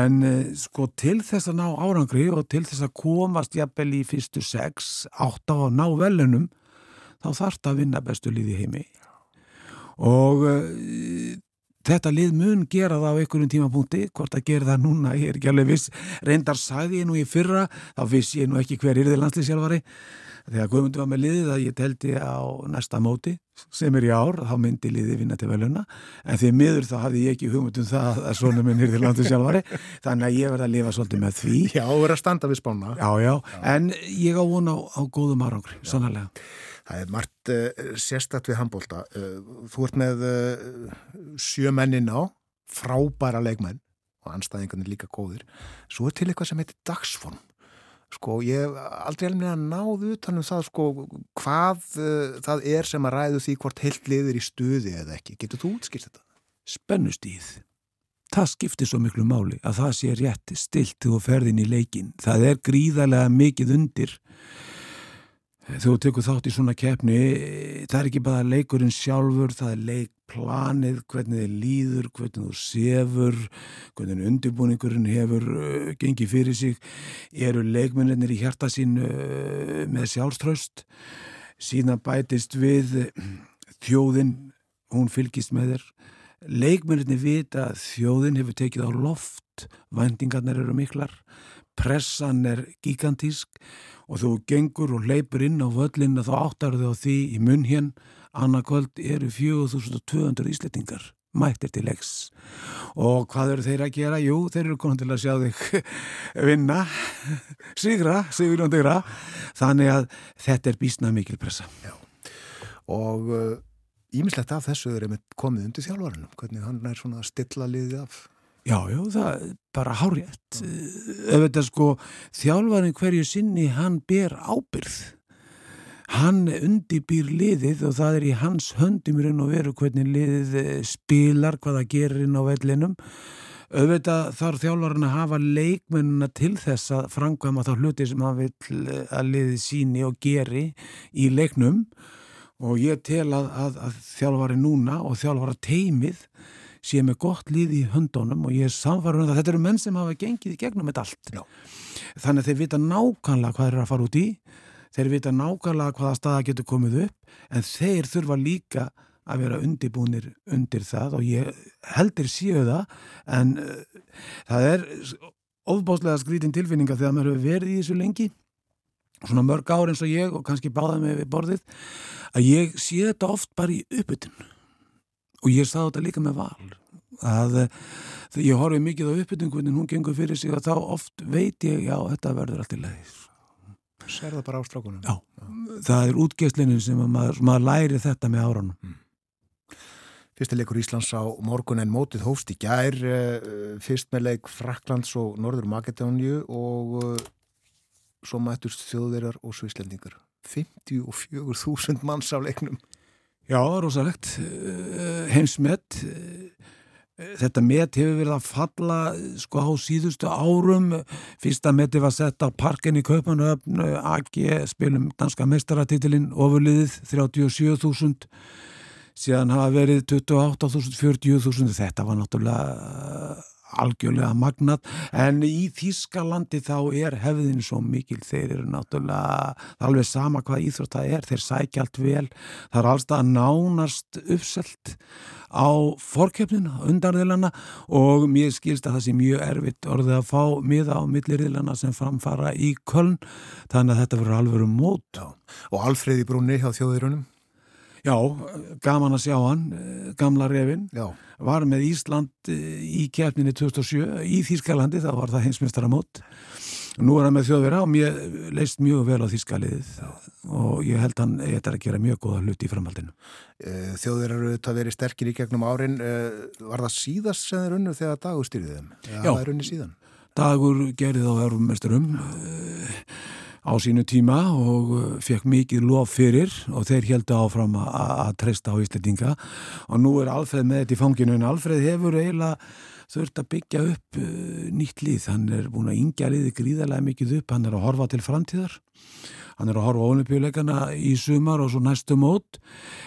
En sko, til þess að ná árangri og til þess að komast jafnvel í fyrstu 6, 8 og ná velunum, þá þarf það að vinna bestu liði heimi. Og Þetta lið mun gera það á einhverjum tímapunkti, hvort að gera það núna, ég er ekki alveg viss, reyndar sagði ég nú í fyrra, þá viss ég nú ekki hver er þið landslýsjálfari, þegar Guðmundur var með liðið að ég teldi á næsta móti, sem er í ár, þá myndi liðið vinna til veluna, en því miður þá hafði ég ekki hugmyndum það að svona minn er þið landslýsjálfari, [LAUGHS] þannig að ég verði að lifa svolítið með því. Já, verði að standa við spána. Já, já, já. en ég á vona á, á. Það er margt uh, sérstætt við handbólta. Uh, þú ert með uh, sjö mennin á, frábæra leikmenn og anstæðingarnir líka góðir. Svo er til eitthvað sem heitir dagsform. sko ég hef aldrei alveg að náðu utanum það sko hvað það er sem að ræðu því hvort heilt liður í stuði eða ekki. Getur þú útskilt þetta? Spennustíð. Það skiptir svo miklu máli að það sé rétt stilt þú ferðin í leikin. Það er gríðarlega mikið undir þú tekur þátt í svona keppni það er ekki bara leikurinn sjálfur það er leikplanið, hvernig þið líður hvernig þú sefur hvernig undirbúningurinn hefur uh, gengið fyrir sig. Eru leikmennir í hjarta sín uh, með sjálfströst síðan bætist við uh, þjóðin, hún fylgist með þér. Leikmennir vita að þjóðin hefur tekið á loft vendingarnir eru miklar pressan er gigantísk og þú gengur og leipur inn á völlin þá áttar þau á því í munn hér. Annarkvöld eru 4200 íslettingar mættir til leiks. Og hvað eru þeir að gera? Jú, þeir eru konar til að sjá þig [LAUGHS] vinna. Sigra, sigurljóndigra þannig að þetta er bísnað mikil pressa. Já. og ímislegt uh, af þessu er komið undir þjálfvarunum, hvernig hann er svona stilla liðið af Já, já, það er bara hárétt. Ef þetta sko, þjálfarinn hverju sinni, hann ber ábyrð. Hann undibýr liðið og það er í hans höndum raun og veru hvernig liðið eh, spilar, hvaða gerir inn á vellinum. Auðvitað þarf þjálfarinn að hafa leikmennina til þess að framkvæma þá hluti sem hann vil eh, að liðið síni og geri í leiknum og ég tel að, að, að þjálfarinn núna og þjálfara teimið sé með gott líð í höndunum og ég er samfarið um það, þetta eru menn sem hafa gengið í gegnum þetta allt. Já. Þannig að þeir vita nákvæmlega hvað þeir eru að fara út í, þeir vita nákvæmlega hvaða staða getur komið upp, en þeir þurfa líka að vera undibúnir undir það og ég heldur síu það, en uh, það er ofbáslega skrítin tilfinninga þegar maður hefur verið í þessu lengi, svona mörg ár eins og ég og kannski báða mig við borðið, að ég sé þetta oft bara í upputun og ég sagði þetta líka með val að þegar ég horfið mikið á uppbyttingunni hún gengur fyrir sig og þá oft veit ég já þetta verður allt í leið Sér það bara á strákunum? Já, já. það er útgeðslinin sem maður, maður læri þetta með áranum mm. Fyrstileikur Íslands á morgun en mótið hóst í gær eh, fyrst með leik Fraklands og Norður Makedónju og eh, svo mættust þjóðverjar og svislendingar 54.000 manns af leiknum Já, rosalegt. Eh, heimsmet. Eh, þetta met hefur verið að falla sko á síðustu árum. Fyrsta meti var sett á parkin í Kaupanöfn, AG, spilum danska meistaratitilinn, ofurliðið 37.000. Síðan hafa verið 28.000, 40.000. Þetta var náttúrulega algjörlega magnat en í Þískalandi þá er hefðin svo mikil, þeir eru náttúrulega alveg sama hvað íþrótt það er. Þeir sækja allt vel, það er allstað nánast uppselt á fórkjöfnina, undarðilana og mér skilst að það sé mjög erfitt orðið að fá miða á millirðilana sem framfara í Köln. Þannig að þetta verður alveg um mót. Og Alfreði Brúni hjá þjóðirunum Já, gaman að sjá hann, eh, gamla revin, Já. var með Ísland eh, í keppninni 2007 í Þýskalandi, það var það heimsmyndstaramót. Nú er hann með þjóðverða og mér leist mjög vel á Þýskaliðið og ég held hann eitthvað að gera mjög góða hluti í framhaldinu. Eh, Þjóðverðar eru þetta verið sterkir í gegnum árin. Var það síðast sem þeir unnu þegar dagur styrðið þeim? Já, það er unni síðan. Dagur gerði þá verðumesturum á sínu tíma og uh, fekk mikið lof fyrir og þeir heldu áfram að treysta á Íslandinga og nú er Alfred með þetta í fanginu en Alfred hefur eiginlega þurft að byggja upp uh, nýtt líð, hann er búin að yngja liði gríðarlega mikið upp, hann er að horfa til framtíðar. Hann er að horfa á olimpíuleikana í sumar og svo næstu mót.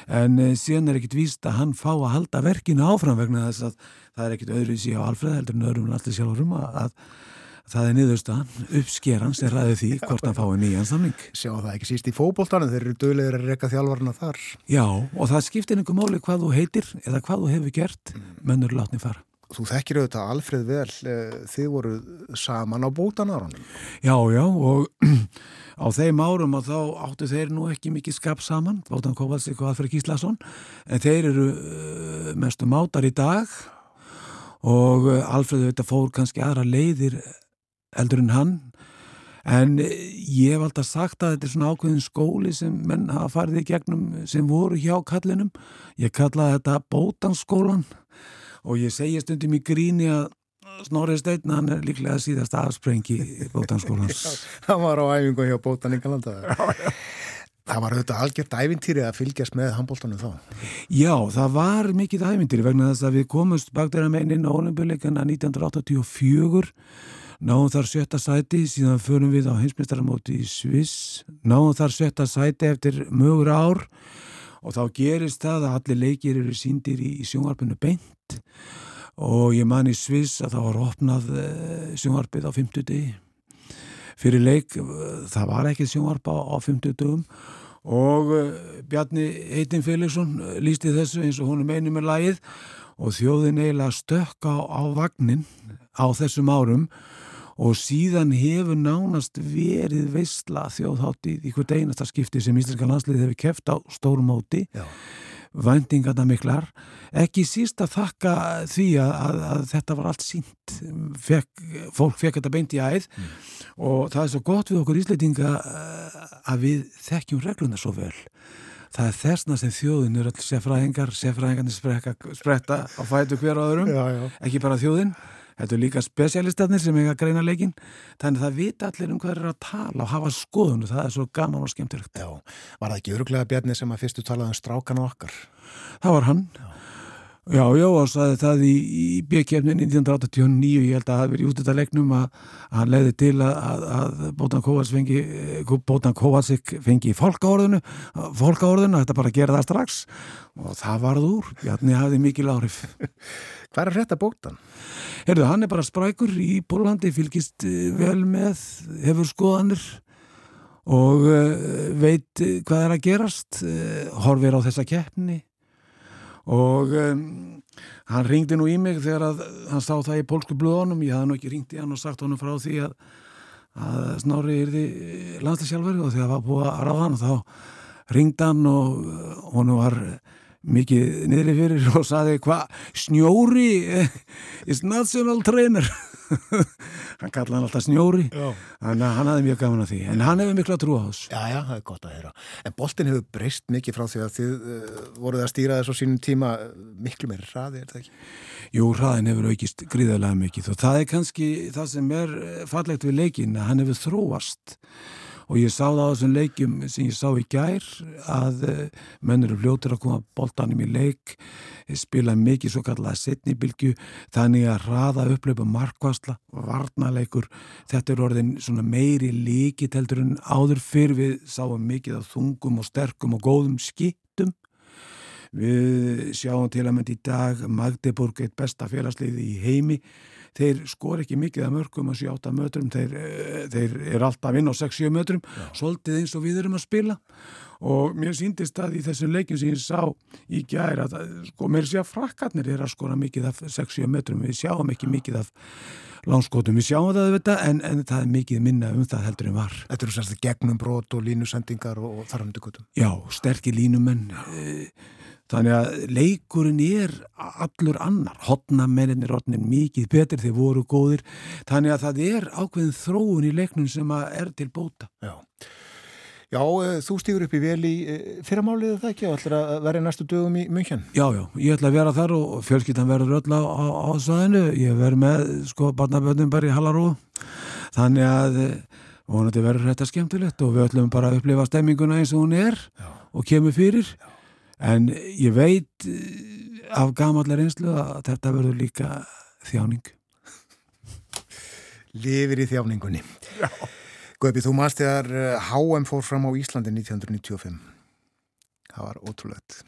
En uh, síðan er ekkit víst að hann fá að halda verkinu áfram vegna þess að það er ekkit öðru í síðan á Alfred heldur en öðrum en allir sjálfurum að Það er niðurstan, uppskeran sem ræði því hvort hann fái nýjan samling. Sjá það ekki síst í fókbóltanum, þeir eru döglegir að reyka þjálfarna þar. Já, og það skiptir einhver máli hvað þú heitir eða hvað þú hefur gert, mönnur látni fara. Þú þekkir auðvitað Alfred vel, eh, þið voru saman á bótanárunum. Já, já, og [CLEARS THROAT] á þeim árum að þá áttu þeir nú ekki mikið skap saman, Bótan Kovalsik og Alfred Gíslason, en þeir eru eh, mestu mátar í dag og eh, Alfred auðvitað fór kannski aðra leiðir eldur en hann en ég hef alltaf sagt að þetta er svona ákveðin skóli sem menn hafa farið í gegnum sem voru hjá kallinum ég kallaði þetta bótanskólan og ég segja stundum í gríni að Snorri Steinn, hann er líklega síðast aðsprengi bótanskólans. [LAUGHS] hann var á æfingu hjá bótan Ingalanda. Það var auðvitað algjört ævintýri að fylgjast með handbóltanum þá. Já, það var mikið ævintýri vegna þess að við komumst bakdæra meginn á olimpíuleikana 1984 náðum þar sjötta sæti síðan förum við á hinsmestaramóti í Sviss. Náðum þar sjötta sæti eftir mögur ár. Og þá gerist það að allir leikir eru síndir í, í sjónvarpinu beint. Og ég man í Sviss að það var opnað uh, sjónvarpið á 50 degi fyrir leik, það var ekki sjónvarp á, á 50 dögum og uh, Bjarni Heitin Felixson lísti þessu eins og hún er meinu með lagið. Og þjóðin eiginlega stökk á, á vagnin á þessum árum. og síðan hefur nánast verið veistla þjóðháttið í hvert einasta skipti sem Íslenska landslið hefur keft á stórum móti. Vendingarna miklar. Ekki síst að þakka því að, að, að þetta var allt sínt fekk, fólk fekk þetta beint í æð. Mm. og það er svo gott við okkur ísleitinga eh, að við þekkjum regluna svo vel. Það er þessna sem þjóðin er öll sefraðingar, sefraðingarnir spretta á fætu hver á öðrum, já, já. ekki bara þjóðin Þetta er líka spesialistatnir sem eiga að greina leikin þannig að það vita allir um hvað er að tala og hafa skoðun og það er svo gaman og skemmtilegt. Já, var það ekki öruglega Bjarni sem að fyrstu talaði um strákan okkar? Það var hann. Já, já, já og saði það í, í bjökkjefnin 1989, ég held að það hefði verið út þetta leiknum að, að hann leiði til að, að, að Bótan Kovacs fengi Bótan Kovacsik fengi fólkaórðinu fólkaórðinu, þetta bara gera það strax. Og það varð úr, Bjarni hafði mikil áhrif [LAUGHS] Hvað er þetta bótan? Herðu, hann er bara sprækur í Pólandi, fylgist eh, vel með, hefur skoðanir og uh, veit eh, hvað er að gerast, horfir á þessa keppni og um, hann ringdi nú í mig þegar að, hann sá það í pólsku blöðunum, ég hafði nú ekki ringt í hann og sagt honum frá því að, að Snári því landslæsjálfur og þegar það var búið að ráða hann þá ringdi hann og hann var mikið niðri fyrir [LAUGHS] og saði hvað Snjóri? [LAUGHS] Is national trainer. [LAUGHS] Hann kallaði hann alltaf Snjóri. Þannig að hann hafði mjög gaman að því. En hann hefur miklu að trúa á þess Já, já, það er gott að heyra. En boltin hefur breyst mikið frá því að þið uh, voruð að stýra þess á sínum tíma. Miklu meiri hraði, er það ekki? Jú, hraðin hefur aukist gríðarlega mikið. Og það er kannski það sem er fallegt við leikin að hann hefur þróast og ég sá það á þessum leikjum sem ég sá í gær að eh, menn eru fljóttir að koma boltanum í leik spila mikið svo kallaða setnibilgju þannig að hraða upplöpu markvasla, varnaleikur þetta er orðin svona meiri líkit heldur en áður fyrr. Við sáum mikið af þungum og sterkum og góðum skittum við sjáum til að myndi í dag Magdeburg eitt besta félagslið í heimi þeir skor ekki mikið að mörgum að 7-8 mötrum, þeir, eh, þeir er alltaf inn á 6-7 mötrum, Já. svolítið eins og við erum að spila. Og mér síndist að í þessum leikin sem ég sá í gæra, sko, mér sé að frakkarnir er að skora mikið af 6-7 mötrum, við sjáum ekki mikið af langskotum, við sjáum það þetta en, en það er mikið minna um það heldur en var. Þetta eru sérst gegnum brot og línusendingar og, og þarfumdugutum Já, sterkir línumenn e, Þannig að leikurinn er allur annar, hotnamennin er orðin mikið betur, þeir voru góðir, þannig að það er ákveðin þróun í leiknum sem er til bóta. Já, já eh, þú stýgur upp í vel í eh, fyrramálið það ekki og ætlar að vera í næstu dögum í München? Já, já, ég ætla að vera þar og fjölskyttan verður öll á, á, á sæðinu, ég verður með sko barnaböndum bara í Hallaró, þannig að eh, vonandi verður þetta skemmtilegt og við ætlum bara að upplifa stemminguna eins og hún er já. og kemur fyrir. Já en ég veit eh, af gamallar einslu að þetta verður líka þjáning. Livir í þjáningunni. Já. Guðbi, þú maður stegar HM fór fram á Íslandi 1995 það var ótrúlegt.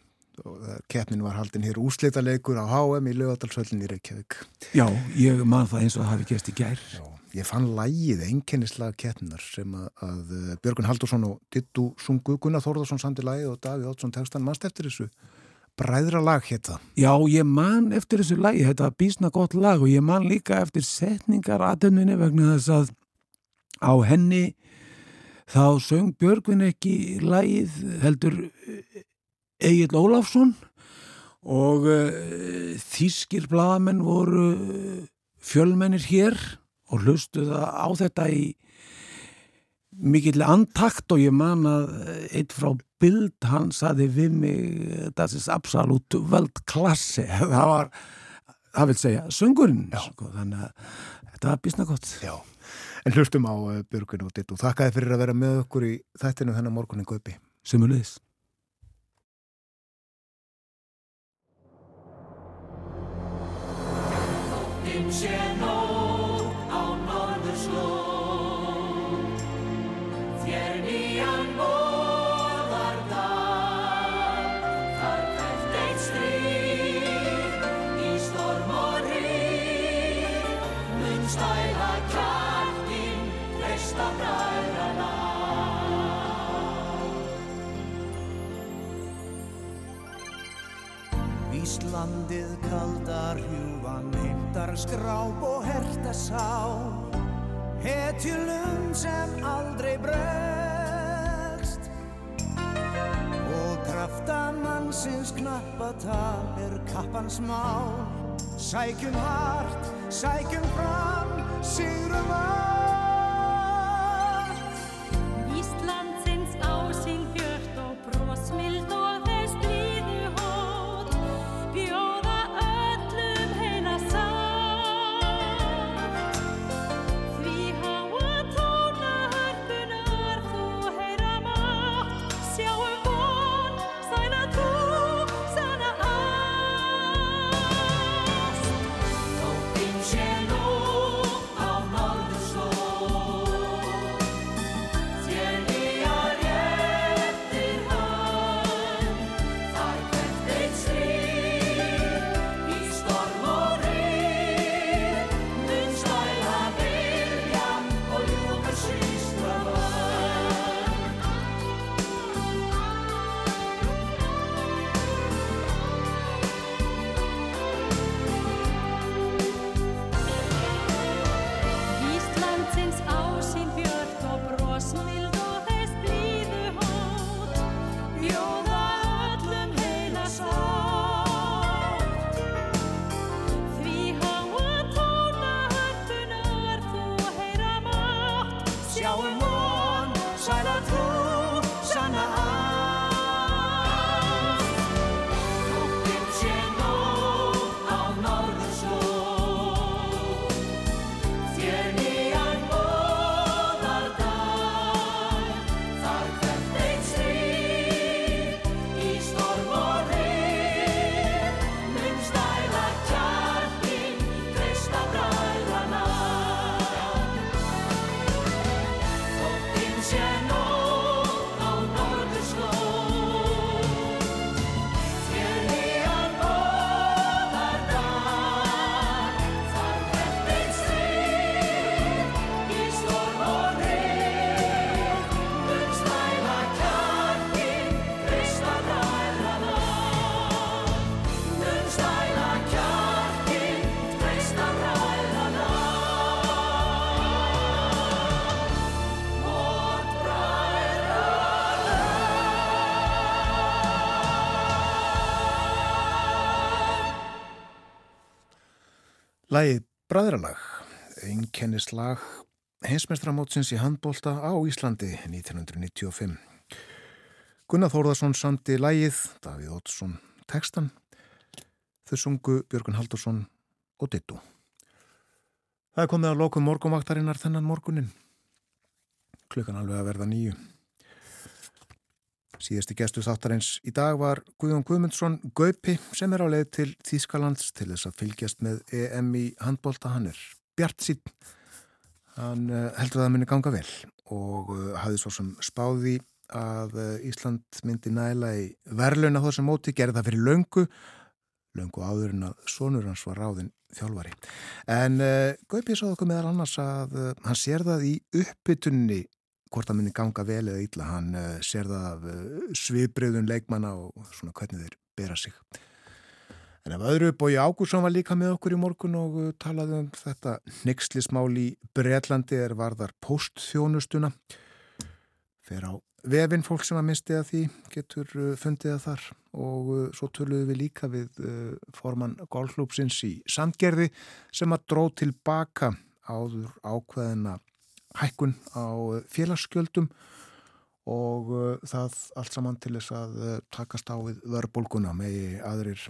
Keppnin var haldin hér úslitaleikur á HM í lögadalsvöldin í Reykjavík. Já, ég man það eins og hafi gæst í gær. Já ég fann lægið einkennislega keppnar sem að, að eh, Björgun Haldursson og Dittu sungu Gunnar Þórðarsson sandi lægið og Daví Ótsson tekstan mannst eftir þessu bræðra lag hétta. Já, ég man eftir þessu lægi, þetta var bísna gott lag og ég man líka eftir setningar aðdönvinni vegna þess að á henni þá söng Björgun ekki lægið heldur Egil Óláfsson og uh, þýskir bladamenn voru fjölmennir hér og hlustuða á þetta í mikill antakt og ég man að eitt frá bild hann saði við mig það er absolutt völd klassi [LAUGHS] það var það vil segja söngurinn sko, þannig að þetta var bísna gott Já, en hlustum á uh, Björgun og Dittu. Þakkaði fyrir að vera með okkur í þættinu þennan morgunin Gaupi. Sumulegis Þóttin sé Íslandið kaldar hjúvan heimtar skráp og herta sá Hetjulum sem aldrei bregst. Og krafta mannsins knappa tal er kappans mál. Sækjum hart, sækjum fram, sigrum allt Bræðralag, einkennislag heimsmestramótsins í handbólta á Íslandi 1995. Gunnar Þórðarsson samti lægið, Davíð Ótsson tekstan, þau sungu Björgun Haldursson og Dittu. Það er komið að lokum morgumvaktarinnar þennan morgunin. Klukkan alveg að verða nýju. Síðasti gestu þáttarins í dag var Guðjón Guðmundsson Gaupi sem er á leið til Þýskalands til þess að fylgjast með EM í handbólta. Hann er bjart sín. Hann uh, heldur að það muni ganga vel og uh, hafði svo sem spáði að uh, Ísland myndi næla í verðluna þó sem móti, gerði það fyrir löngu, löngu áður en að sonur hans var ráðinn þjálfari. En Gaupi sáðu okkur meðal annars að hann sér það í uppbytunni hvort það myndi ganga vel eða illa. Hann uh, sér það af uh, sviðbreyðun leikmanna og svona hvernig þeir bera sig. En ef öðru Bói Ágúrsson var líka með okkur í morgun og uh, talaði um þetta nexlismál í Breitlandi er varðar postþjónustuna fer á vefinn fólk sem að misti að því getur fundið að þar. Og svo töluðum við líka við formann golflúpsins í Sandgerði sem að dró tilbaka áður ákveðina hækkun á félagsskjöldum og uh, það allt saman til þess að uh, takast á við verðbólguna með aðrir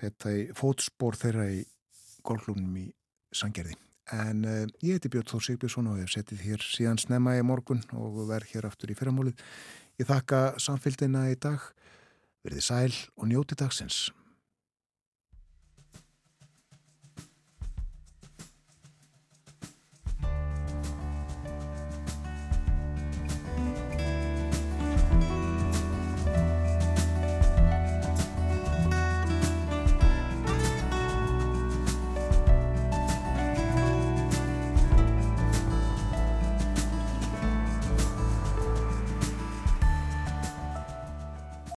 þetta í fótspór þeirra í golflunum í Sangerði. En uh, ég heiti Björn Þór Sigbjörnsson og hef settið hér síðan snemma í morgun og verð hér aftur í fyrramólið. Ég þakka samfélgina í dag, verði sæl og njóti dagsins.